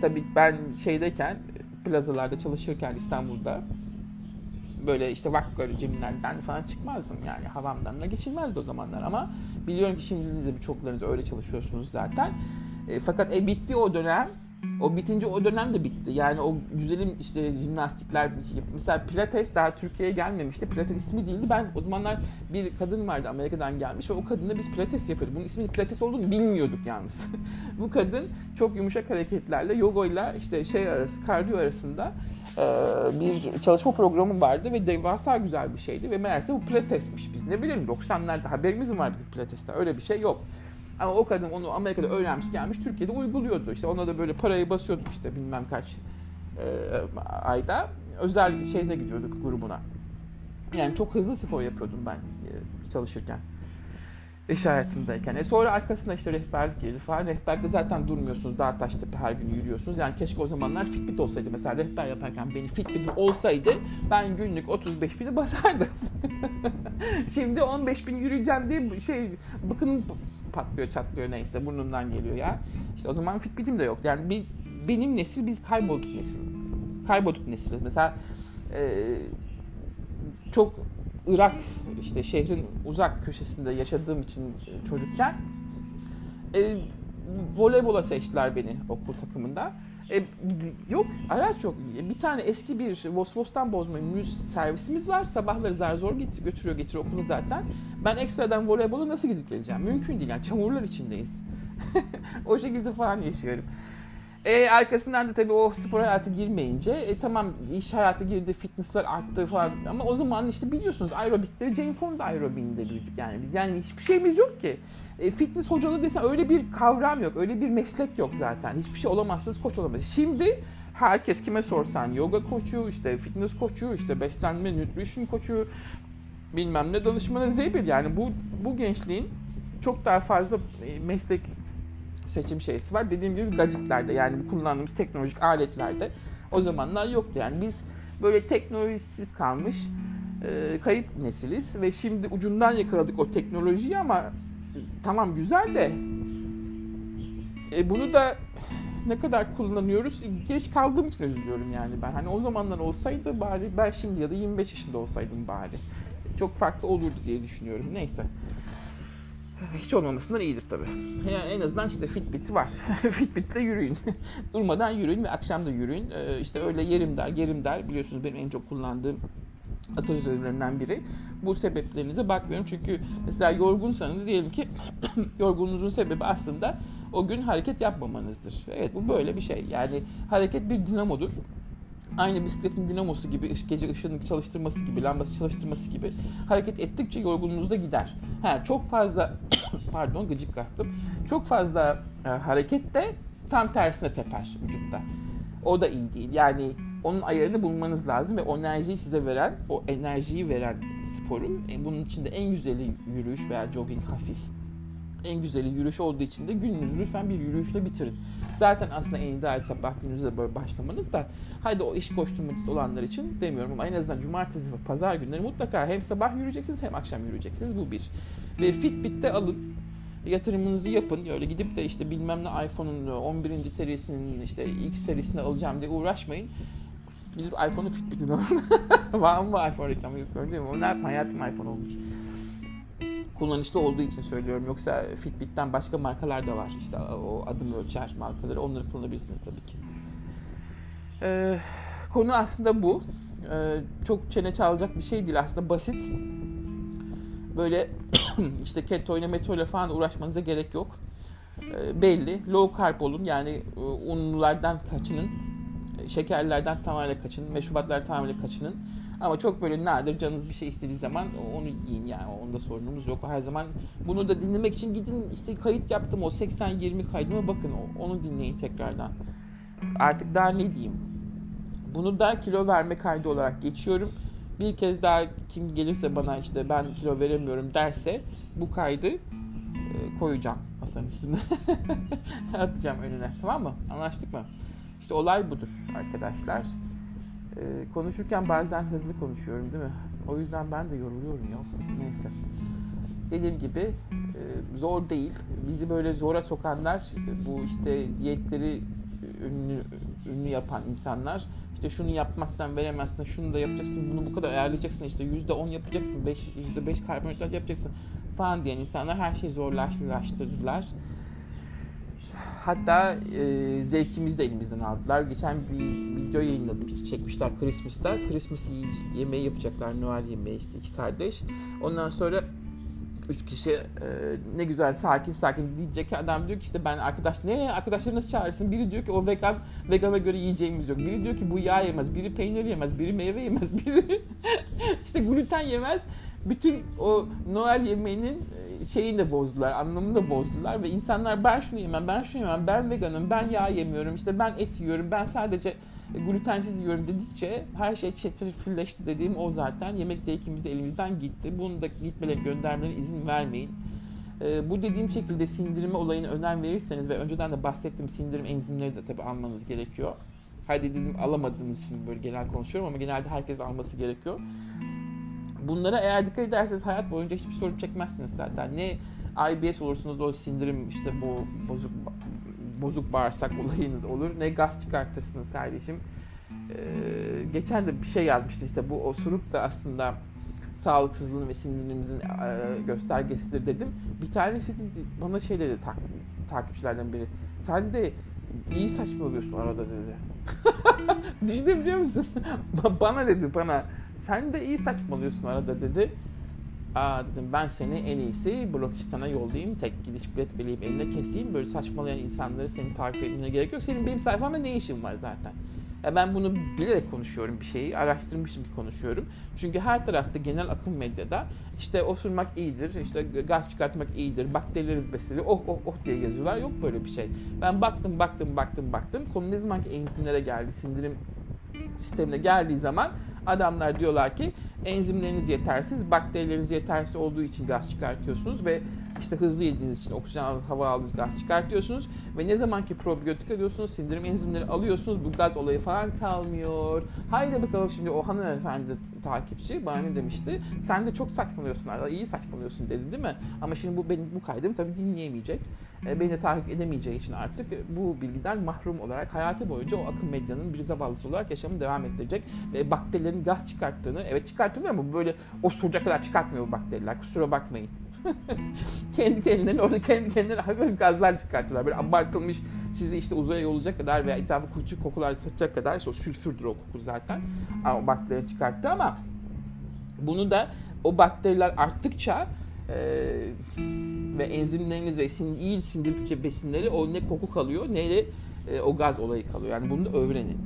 S1: tabii ben şeydeyken plazalarda çalışırken İstanbul'da böyle işte vakgör cimlerden falan çıkmazdım yani havamdan da geçilmezdi o zamanlar ama biliyorum ki şimdi de birçoklarınız öyle çalışıyorsunuz zaten. E, fakat e bitti o dönem. O bitince o dönem de bitti. Yani o güzelim işte jimnastikler mesela Pilates daha Türkiye'ye gelmemişti. Pilates ismi değildi. Ben o zamanlar bir kadın vardı Amerika'dan gelmiş ve o kadınla biz Pilates yapıyorduk. Bunun isminin Pilates olduğunu bilmiyorduk yalnız. Bu kadın çok yumuşak hareketlerle yoga ile işte şey arası, kardiyo arasında bir çalışma programı vardı ve devasa güzel bir şeydi ve meğerse bu pilatesmiş. Biz ne bilelim 90'larda haberimiz mi var bizim pilateste öyle bir şey yok. Ama o kadın onu Amerika'da öğrenmiş gelmiş Türkiye'de uyguluyordu. İşte ona da böyle parayı basıyorduk işte bilmem kaç e, ayda. Özel şeyine gidiyorduk grubuna. Yani çok hızlı spor yapıyordum ben e, çalışırken iş hayatındayken. E sonra arkasında işte rehberlik girdi falan. Rehberlikte zaten durmuyorsunuz. Dağ taş tepe her gün yürüyorsunuz. Yani keşke o zamanlar Fitbit olsaydı. Mesela rehber yaparken benim Fitbit'im olsaydı ben günlük 35 bini basardım. Şimdi 15 bin yürüyeceğim diye şey bakın patlıyor çatlıyor neyse burnundan geliyor ya. İşte o zaman Fitbit'im de yok. Yani bir, benim nesil biz kaybolduk nesil. Kaybolduk nesiliz. Mesela e, çok Irak işte şehrin uzak köşesinde yaşadığım için e, çocukken e, voleybola seçtiler beni okul takımında. E, yok araç yok. Bir tane eski bir Vosvos'tan bozma minibüs servisimiz var. Sabahları zar zor getir, götürüyor getiriyor okulu zaten. Ben ekstradan voleybola nasıl gidip geleceğim? Mümkün değil yani çamurlar içindeyiz. o şekilde falan yaşıyorum. E, arkasından da tabii o spor hayatı girmeyince e, tamam iş hayatı girdi, fitnessler arttı falan ama o zaman işte biliyorsunuz aerobikleri Jane Fonda aerobiğinde büyüdük yani biz. Yani hiçbir şeyimiz yok ki. E, fitness hocalığı desen öyle bir kavram yok, öyle bir meslek yok zaten. Hiçbir şey olamazsınız, koç olamazsınız. Şimdi herkes kime sorsan yoga koçu, işte fitness koçu, işte beslenme, nutrition koçu, bilmem ne danışmanı Z1 yani bu bu gençliğin çok daha fazla e, meslek seçim şeysi var. Dediğim gibi gadgetlerde yani kullandığımız teknolojik aletlerde o zamanlar yoktu. Yani biz böyle teknolojisiz kalmış e, kayıp nesiliz ve şimdi ucundan yakaladık o teknolojiyi ama tamam güzel de e, bunu da ne kadar kullanıyoruz geç kaldığım için üzülüyorum yani ben. Hani o zamanlar olsaydı bari ben şimdi ya da 25 yaşında olsaydım bari. Çok farklı olurdu diye düşünüyorum. Neyse. Hiç olmamasından iyidir tabii. Yani en azından işte Fitbit var. Fitbit'le yürüyün. Durmadan yürüyün ve akşam da yürüyün. Ee, işte öyle yerim der, gerim der. Biliyorsunuz benim en çok kullandığım atasözlerinden biri. Bu sebeplerinize bakmıyorum çünkü mesela yorgunsanız diyelim ki yorgunluğunuzun sebebi aslında o gün hareket yapmamanızdır. Evet bu böyle bir şey. Yani hareket bir dinamodur. Aynı bisikletin dinamosu gibi, gece ışığını çalıştırması gibi, lambası çalıştırması gibi hareket ettikçe yorgunluğunuz da gider. Ha, çok fazla, pardon gıcık kaptım. Çok fazla e, hareket de tam tersine teper vücutta. O da iyi değil. Yani onun ayarını bulmanız lazım ve o enerjiyi size veren, o enerjiyi veren sporu, e, bunun içinde en güzeli yürüyüş veya jogging hafif. En güzeli yürüyüş olduğu için de gününüzü lütfen bir yürüyüşle bitirin. Zaten aslında en ideal sabah gününüzde böyle başlamanız da hadi o iş koşturmacısı olanlar için demiyorum ama en azından cumartesi ve pazar günleri mutlaka hem sabah yürüyeceksiniz hem akşam yürüyeceksiniz. Bu bir. Ve Fitbit'te alın yatırımınızı yapın. Öyle gidip de işte bilmem ne iPhone'un 11. serisinin işte ilk serisini alacağım diye uğraşmayın. Gidip iPhone'u Fitbit'in alın. Var mı iPhone reklamı yapıyorum değil mi? O ne yapayım hayatım iPhone olmuş. Kullanışlı olduğu için söylüyorum. Yoksa Fitbit'ten başka markalar da var. İşte o adım ölçer markaları. Onları kullanabilirsiniz tabii ki. Ee, konu aslında bu. Ee, çok çene çalacak bir şey değil. Aslında basit. Böyle işte keto ile meto ile falan uğraşmanıza gerek yok. Ee, belli. Low carb olun. Yani e, unlulardan kaçının şekerlerden tamamen kaçının, meşrubatlar tamamen kaçının. Ama çok böyle nadir canınız bir şey istediği zaman onu yiyin yani onda sorunumuz yok. Her zaman bunu da dinlemek için gidin işte kayıt yaptım o 80-20 kaydıma bakın onu dinleyin tekrardan. Artık daha ne diyeyim. Bunu da kilo verme kaydı olarak geçiyorum. Bir kez daha kim gelirse bana işte ben kilo veremiyorum derse bu kaydı e, koyacağım masanın üstüne. Atacağım önüne tamam mı? Anlaştık mı? İşte olay budur arkadaşlar. Ee, konuşurken bazen hızlı konuşuyorum değil mi? O yüzden ben de yoruluyorum ya. Neyse. Dediğim gibi e, zor değil. Bizi böyle zora sokanlar bu işte diyetleri ünlü, ünlü yapan insanlar işte şunu yapmazsan veremezsin, şunu da yapacaksın, bunu bu kadar ayarlayacaksın, işte yüzde on yapacaksın, yüzde beş karbonhidrat yapacaksın falan diyen insanlar her şeyi zorlaştırdılar. Hatta e, zevkimizi de elimizden aldılar. Geçen bir video yayınladım. Çekmişler Christmas'ta. Christmas yemeği yapacaklar. Noel yemeği işte iki kardeş. Ondan sonra üç kişi e, ne güzel sakin sakin diyecek adam diyor ki işte ben arkadaş ne arkadaşları nasıl çağırırsın? Biri diyor ki o vegan vegana göre yiyeceğimiz yok. Biri diyor ki bu yağ yemez, biri peynir yemez, biri meyve yemez, biri işte gluten yemez. Bütün o Noel yemeğinin şeyini de bozdular, anlamını da bozdular ve insanlar ben şunu yemem, ben şunu yemem, ben veganım, ben yağ yemiyorum, işte ben et yiyorum, ben sadece glutensiz yiyorum dedikçe her şey çetrefilleşti dediğim o zaten. Yemek zevkimiz de elimizden gitti. Bunu da gitmeleri, göndermelerine izin vermeyin. Ee, bu dediğim şekilde sindirme olayına önem verirseniz ve önceden de bahsettiğim sindirim enzimleri de tabii almanız gerekiyor. Haydi dedim alamadığınız için böyle genel konuşuyorum ama genelde herkes alması gerekiyor. Bunlara eğer dikkat ederseniz hayat boyunca hiçbir sorun çekmezsiniz zaten. Ne IBS olursunuz o sindirim işte bu bozuk bozuk bağırsak olayınız olur. Ne gaz çıkartırsınız kardeşim. Ee, geçen de bir şey yazmıştı işte bu osuruk da aslında sağlıksızlığın ve sinirimizin e, göstergesidir dedim. Bir tanesi de bana şey dedi tak, takipçilerden biri. Sen de iyi saçmalıyorsun arada dedi. Düşünebiliyor musun? bana dedi bana. Sen de iyi saçmalıyorsun arada dedi. Aa dedim ben seni en iyisi Blokistan'a yollayayım. Tek gidiş bilet vereyim eline keseyim. Böyle saçmalayan insanları senin takip etmene gerek yok. Senin benim sayfamda ne işin var zaten? Ya ben bunu bilerek konuşuyorum bir şeyi. Araştırmışım ki konuşuyorum. Çünkü her tarafta genel akım medyada işte osurmak iyidir, işte gaz çıkartmak iyidir, bakterileriniz besliyor, oh oh oh diye yazıyorlar. Yok böyle bir şey. Ben baktım, baktım, baktım, baktım. Konu zaman ki enzimlere geldi, sindirim sistemine geldiği zaman Adamlar diyorlar ki enzimleriniz yetersiz, bakterileriniz yetersiz olduğu için gaz çıkartıyorsunuz ve işte hızlı yediğiniz için oksijen hava aldığınız gaz çıkartıyorsunuz ve ne zamanki probiyotik alıyorsunuz, sindirim enzimleri alıyorsunuz bu gaz olayı falan kalmıyor. Haydi bakalım şimdi o hanımefendi takipçi bana ne demişti? Sen de çok saçmalıyorsun arada iyi saçmalıyorsun dedi değil mi? Ama şimdi bu benim bu kaydımı tabii dinleyemeyecek. E, beni de takip edemeyeceği için artık bu bilgiden mahrum olarak hayatı boyunca o akım medyanın bir zavallısı olarak yaşamını devam ettirecek. Ve bakterilerin gaz çıkarttığını, evet çıkartılıyor ama böyle osuracak kadar çıkartmıyor bu bakteriler kusura bakmayın. kendi kendilerine orada kendi kendilerine hafif gazlar çıkartıyorlar. Böyle abartılmış sizi işte uzaya yollayacak kadar veya etrafı küçük kokular satacak kadar işte o sülfürdür o koku zaten. Ama o bakteri çıkarttı ama bunu da o bakteriler arttıkça e, ve enzimleriniz ve sin, iyi sindirdikçe besinleri o ne koku kalıyor ne de e, o gaz olayı kalıyor. Yani bunu da öğrenin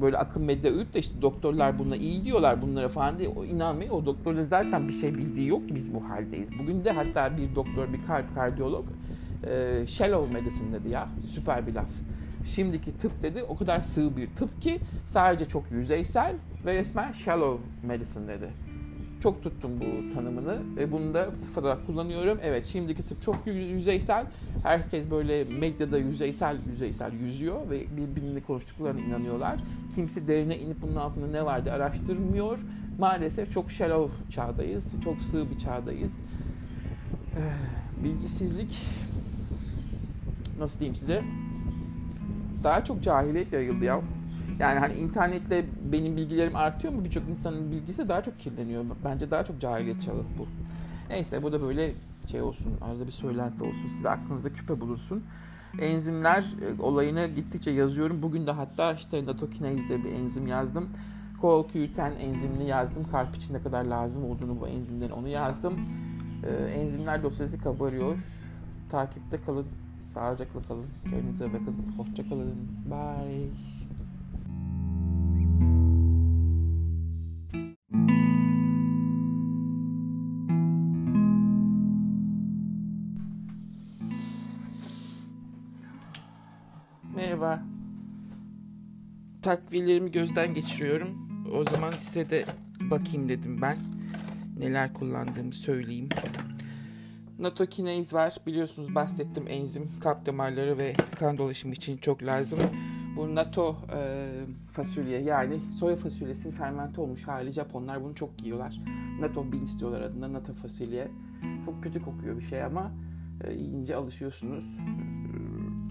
S1: böyle akım medya övüp de işte doktorlar buna iyi diyorlar bunlara falan diye o inanmayın o doktorun zaten bir şey bildiği yok biz bu haldeyiz. Bugün de hatta bir doktor bir kalp kardiyolog e, shallow medicine dedi ya süper bir laf. Şimdiki tıp dedi o kadar sığ bir tıp ki sadece çok yüzeysel ve resmen shallow medicine dedi. Çok tuttum bu tanımını ve bunu da sıfır olarak kullanıyorum. Evet şimdiki tıp çok yüzeysel. Herkes böyle medyada yüzeysel yüzeysel yüzüyor ve birbirini konuştuklarına inanıyorlar. Kimse derine inip bunun altında ne var diye araştırmıyor. Maalesef çok shallow çağdayız. Çok sığ bir çağdayız. Bilgisizlik nasıl diyeyim size daha çok cahiliyet yayıldı ya. Yani hani internetle benim bilgilerim artıyor mu? Birçok insanın bilgisi daha çok kirleniyor. Bence daha çok cahiliyet çağı bu. Neyse bu da böyle şey olsun. Arada bir söylenti olsun. Size aklınızda küpe bulunsun. Enzimler e, olayını gittikçe yazıyorum. Bugün de hatta işte natokinazede bir enzim yazdım. CoQ10 enzimini yazdım. Kalp için ne kadar lazım olduğunu bu enzimlerin onu yazdım. Ee, enzimler dosyası kabarıyor. Takipte kalın. Sağlıcakla kalın. Kendinize bakın. Hoşça kalın. Bye. Merhaba. Takviyelerimi gözden geçiriyorum. O zaman size de bakayım dedim ben. Neler kullandığımı söyleyeyim. Natokinase var. Biliyorsunuz bahsettim enzim kalp damarları ve kan dolaşımı için çok lazım. Bu nato e, fasulye yani soya fasulyesinin fermente olmuş hali. Japonlar bunu çok yiyorlar. Nato beans diyorlar adına nato fasulye. Çok kötü kokuyor bir şey ama e, yiyince alışıyorsunuz.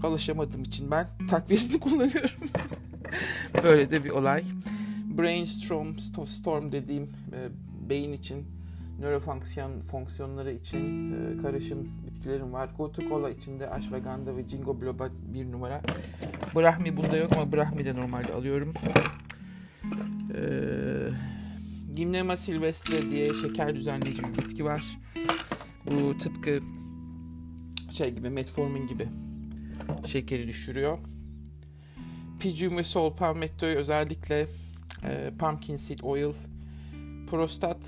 S1: Alışamadığım için ben takviyesini kullanıyorum. Böyle de bir olay. Brainstorm storm dediğim e, beyin için nörofonksiyon fonksiyonları için e, karışım bitkilerim var. Gotu içinde ashwagandha ve jingo biloba bir numara. Brahmi bunda yok ama Brahmi de normalde alıyorum. E, Gymnema silvestre diye şeker düzenleyici bir bitki var. Bu tıpkı şey gibi metformin gibi şekeri düşürüyor. Pigeon ve sol palmetto'yu özellikle e, pumpkin seed oil prostat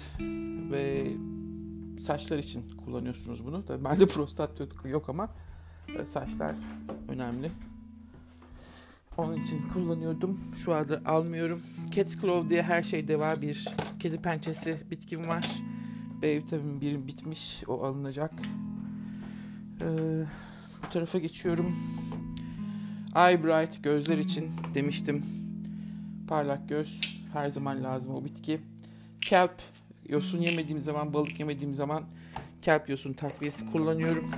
S1: ve saçlar için kullanıyorsunuz bunu. Tabii bende prostat yok ama e, saçlar önemli. Onun için kullanıyordum. Şu anda almıyorum. Cat's Claw diye her şeyde var. Bir kedi pençesi bitkim var. B vitamin birim bitmiş. O alınacak. Ee, bu tarafa geçiyorum. Eye Bright gözler için demiştim. Parlak göz her zaman lazım o bitki. Kelp yosun yemediğim zaman, balık yemediğim zaman kelp yosun takviyesi kullanıyorum.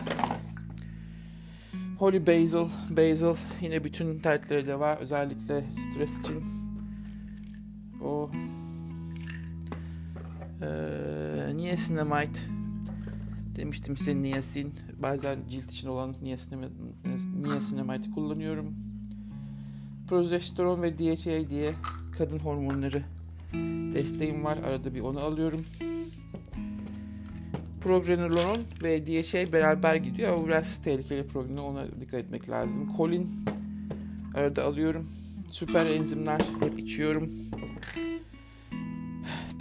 S1: Holy Basil, Basil yine bütün dertleri de var. Özellikle stres için. O ee, niacinamide demiştim size niacin. Bazen cilt için olan niacinamide kullanıyorum. Progesteron ve DHA diye kadın hormonları desteğim var. Arada bir onu alıyorum. Progrenolon ve DHA beraber gidiyor ama biraz tehlikeli progrenolon ona dikkat etmek lazım. Kolin arada alıyorum. Süper enzimler hep içiyorum.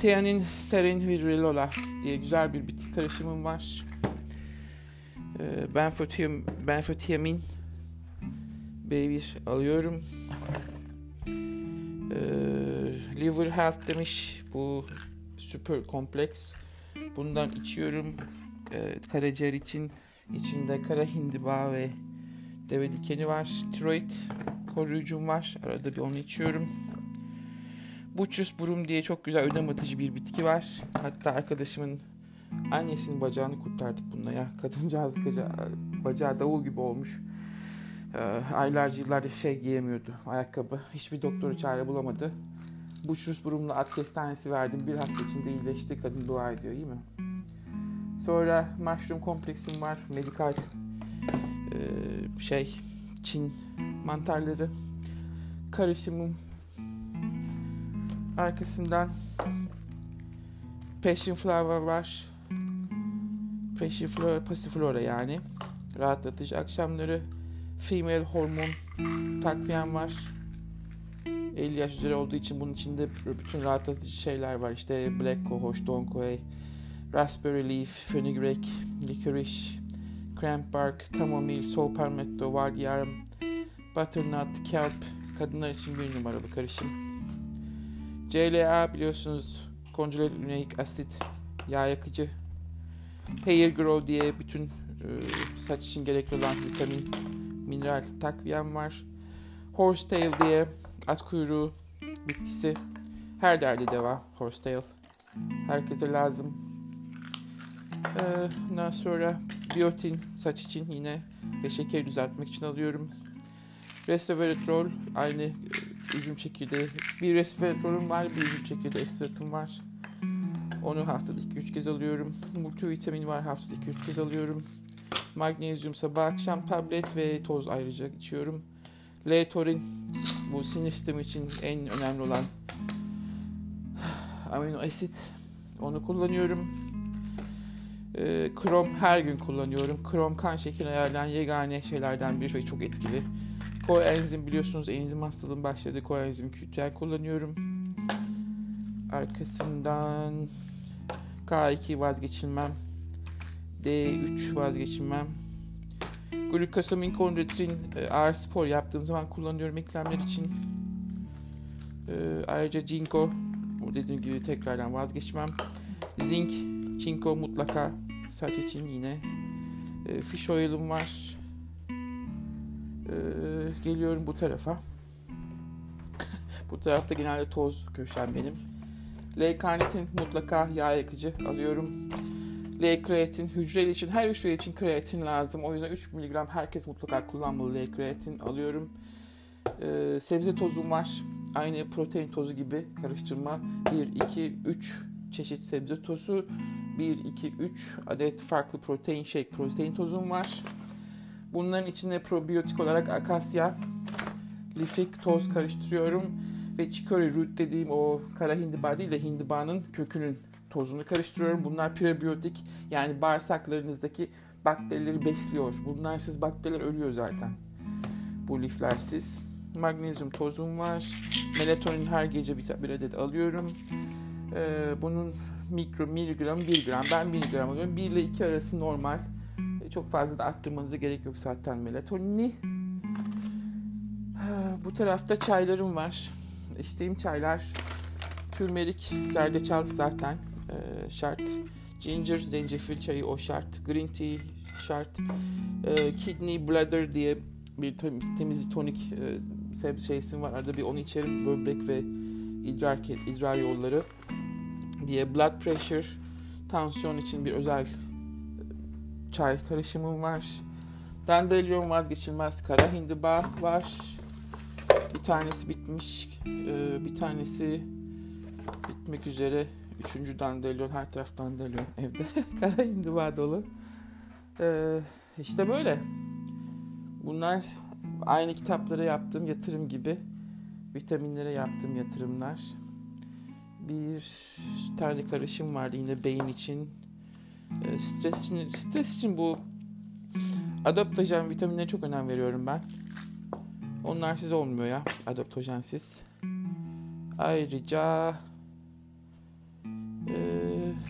S1: Theanin, serin ve rilola diye güzel bir bitki karışımım var. Ee, benfotiam, benfotiamin B1 alıyorum. Ee, Liver Health demiş. Bu süper kompleks. Bundan içiyorum. Ee, karaciğer için içinde kara hindiba ve deve dikeni var. Tiroid koruyucum var. Arada bir onu içiyorum. Butchus burum diye çok güzel ödem atıcı bir bitki var. Hatta arkadaşımın annesinin bacağını kurtardık bununla ya. Kadıncağız bacağı davul gibi olmuş. Ee, aylarca yıllarca şey giyemiyordu ayakkabı. Hiçbir doktora çare bulamadı. Butchus burumla at kestanesi verdim. Bir hafta içinde iyileşti. Kadın dua ediyor iyi mi? Sonra mushroom kompleksim var. Medikal ee, şey Çin mantarları karışımım arkasından passion flower var. Passion flower passiflora yani. Rahatlatıcı akşamları. Female hormon takviyem var. 50 yaş üzeri olduğu için bunun içinde bütün rahatlatıcı şeyler var. İşte black cohosh, donkoy raspberry leaf, fenugreek, licorice cranberry bark, chamomile, soul palmetto, var yarım butternut, kelp, kadınlar için bir numaralı karışım. CLA biliyorsunuz conjugated linoleic asit, yağ yakıcı. Hair Grow diye bütün e, saç için gerekli olan vitamin, mineral takviyem var. Horsetail diye at kuyruğu bitkisi. Her derdi deva horsetail. Herkese lazım. Ee, ondan sonra biotin saç için yine ve şekeri düzeltmek için alıyorum. Resveratrol aynı e, üzüm çekirdeği. Bir resveratrolüm var, bir üzüm çekirdeği ekstratım var. Onu haftada 2-3 kez alıyorum. Multivitamin var haftada 2-3 kez alıyorum. Magnezyum sabah akşam tablet ve toz ayrıca içiyorum. L-torin bu sinir sistemi için en önemli olan amino asit. Onu kullanıyorum. E, krom her gün kullanıyorum. Krom kan şekerini ayarlayan yegane şeylerden biri ve çok etkili. Koenzim biliyorsunuz enzim hastalığım başladı. Koenzim Q10 kullanıyorum. Arkasından K2 vazgeçilmem. D3 vazgeçilmem. Glukosamin kondrotrin e, ağır spor yaptığım zaman kullanıyorum eklemler için. E, ayrıca Ginkgo bu dediğim gibi tekrardan vazgeçmem. Zinc, çinko mutlaka saç için yine. E, fish oil'ım var. E, geliyorum bu tarafa. bu tarafta genelde toz köşem benim. L-karnitin mutlaka yağ yakıcı alıyorum. L-kreatin hücre için her hücre için kreatin lazım. O yüzden 3 mg herkes mutlaka kullanmalı L-kreatin alıyorum. Ee, sebze tozum var. Aynı protein tozu gibi karıştırma. 1, 2, 3 çeşit sebze tozu. 1, 2, 3 adet farklı protein shake protein tozum var. Bunların içinde probiyotik olarak akasya, lifik toz karıştırıyorum. Ve chicory root dediğim o kara hindiba değil de hindibanın kökünün tozunu karıştırıyorum. Bunlar prebiyotik yani bağırsaklarınızdaki bakterileri besliyor. Bunlarsız bakteriler ölüyor zaten. Bu liflersiz. Magnezyum tozum var. Melatonin her gece bir, bir adet alıyorum. Ee, bunun mikro miligram 1 gram. Ben 1 gram alıyorum. 1 ile 2 arası normal. Çok fazla da arttırmanıza gerek yok zaten melatonini. Bu tarafta çaylarım var. İçtiğim çaylar turmerik, zerdeçal zaten e, şart. Ginger, zencefil çayı o şart. Green tea şart. E, kidney bladder diye bir temiz tonik e, şeysim var. Arada bir onu içerim. Böbrek ve idrar, idrar yolları diye blood pressure, tansiyon için bir özel çay karışımım var. Dandelion vazgeçilmez kara hindiba var. Bir tanesi bitmiş, e, bir tanesi bitmek üzere. Üçüncü dandelion, her taraf dandelion evde. kara hindiba dolu. Ee, işte böyle. Bunlar aynı kitaplara yaptığım yatırım gibi. Vitaminlere yaptığım yatırımlar. Bir tane karışım vardı yine beyin için. Ee, stres için, stres için bu adaptojen vitaminlere çok önem veriyorum ben. Onlar siz olmuyor ya adaptojensiz. Ayrıca e,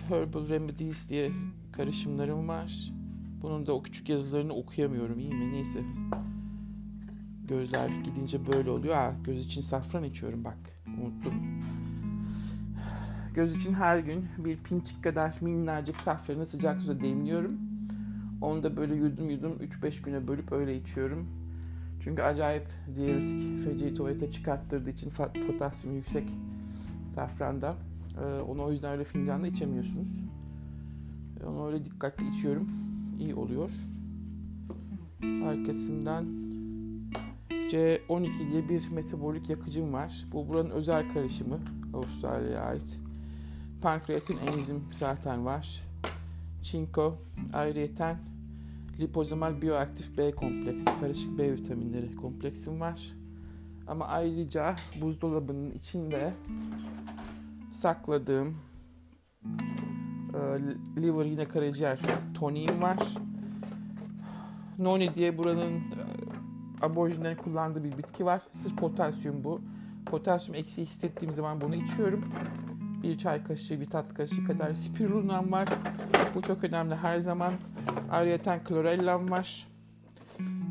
S1: Herbal Remedies diye karışımlarım var. Bunun da o küçük yazılarını okuyamıyorum iyi mi? Neyse. Gözler gidince böyle oluyor. Ha, göz için safran içiyorum bak. Unuttum. Göz için her gün bir pinçik kadar minnacık safranı sıcak suda demliyorum. Onu da böyle yudum yudum 3-5 güne bölüp öyle içiyorum. Çünkü acayip diüretik feci tuvalete çıkarttırdığı için potasyum yüksek safranda. Ee, onu o yüzden öyle fincanla içemiyorsunuz. Onu öyle dikkatli içiyorum. İyi oluyor. Arkasından C12 diye bir metabolik yakıcım var. Bu buranın özel karışımı. Avustralya'ya ait. Pankreatin enzim zaten var. Çinko, ayrıyeten lipozomal bioaktif B kompleksi, karışık B vitaminleri kompleksim var. Ama ayrıca buzdolabının içinde sakladığım e, liver yine karaciğer toniğim var. Noni diye buranın e, aborjinlerin kullandığı bir bitki var. Sırf potasyum bu. Potasyum eksiği hissettiğim zaman bunu içiyorum. Bir çay kaşığı, bir tatlı kaşığı kadar spirulunam var. Bu çok önemli her zaman. Ayrıca klorellam var.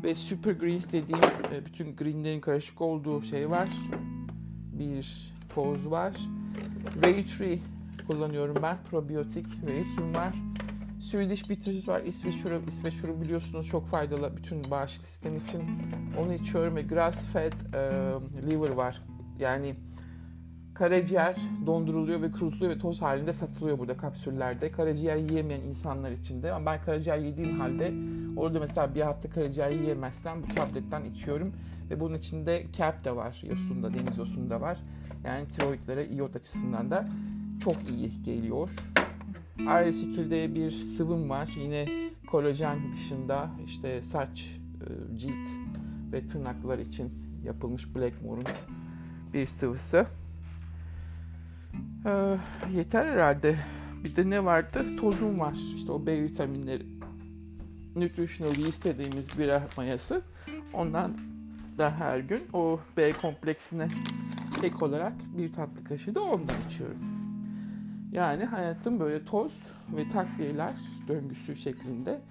S1: Ve super greens dediğim e, bütün greenlerin karışık olduğu şey var. Bir toz var. Raytree kullanıyorum ben. Probiyotik Raytree'm var. Swedish bitters var. İsveç şurubu. İsveç şurubu biliyorsunuz çok faydalı bütün bağışıklık sistemi için. Onu içiyorum grass fed e, liver var. Yani karaciğer donduruluyor ve kurutuluyor ve toz halinde satılıyor burada kapsüllerde. Karaciğer yiyemeyen insanlar için de. Ama ben karaciğer yediğim halde orada mesela bir hafta karaciğer yiyemezsem bu tabletten içiyorum. Ve bunun içinde kelp de var. Yosunda, deniz yosunda var. Yani tiroidlere iot açısından da çok iyi geliyor. Aynı şekilde bir sıvım var. Yine kolajen dışında işte saç, e, cilt ve tırnaklar için yapılmış Blackmore'un bir sıvısı. Ee, yeter herhalde. Bir de ne vardı? Tozum var. İşte o B vitaminleri. Nutritional yeast dediğimiz bira mayası. Ondan da her gün o B kompleksine ek olarak bir tatlı kaşığı da ondan içiyorum. Yani hayatım böyle toz ve takviyeler döngüsü şeklinde.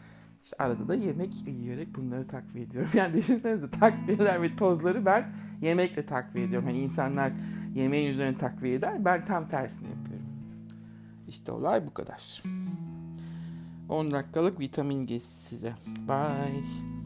S1: İşte arada da yemek yiyerek bunları takviye ediyorum. Yani düşünsenize takviyeler ve tozları ben yemekle takviye ediyorum. Hani insanlar yemeğin üzerine takviye eder. Ben tam tersini yapıyorum. İşte olay bu kadar. 10 dakikalık vitamin gezisi size. Bye.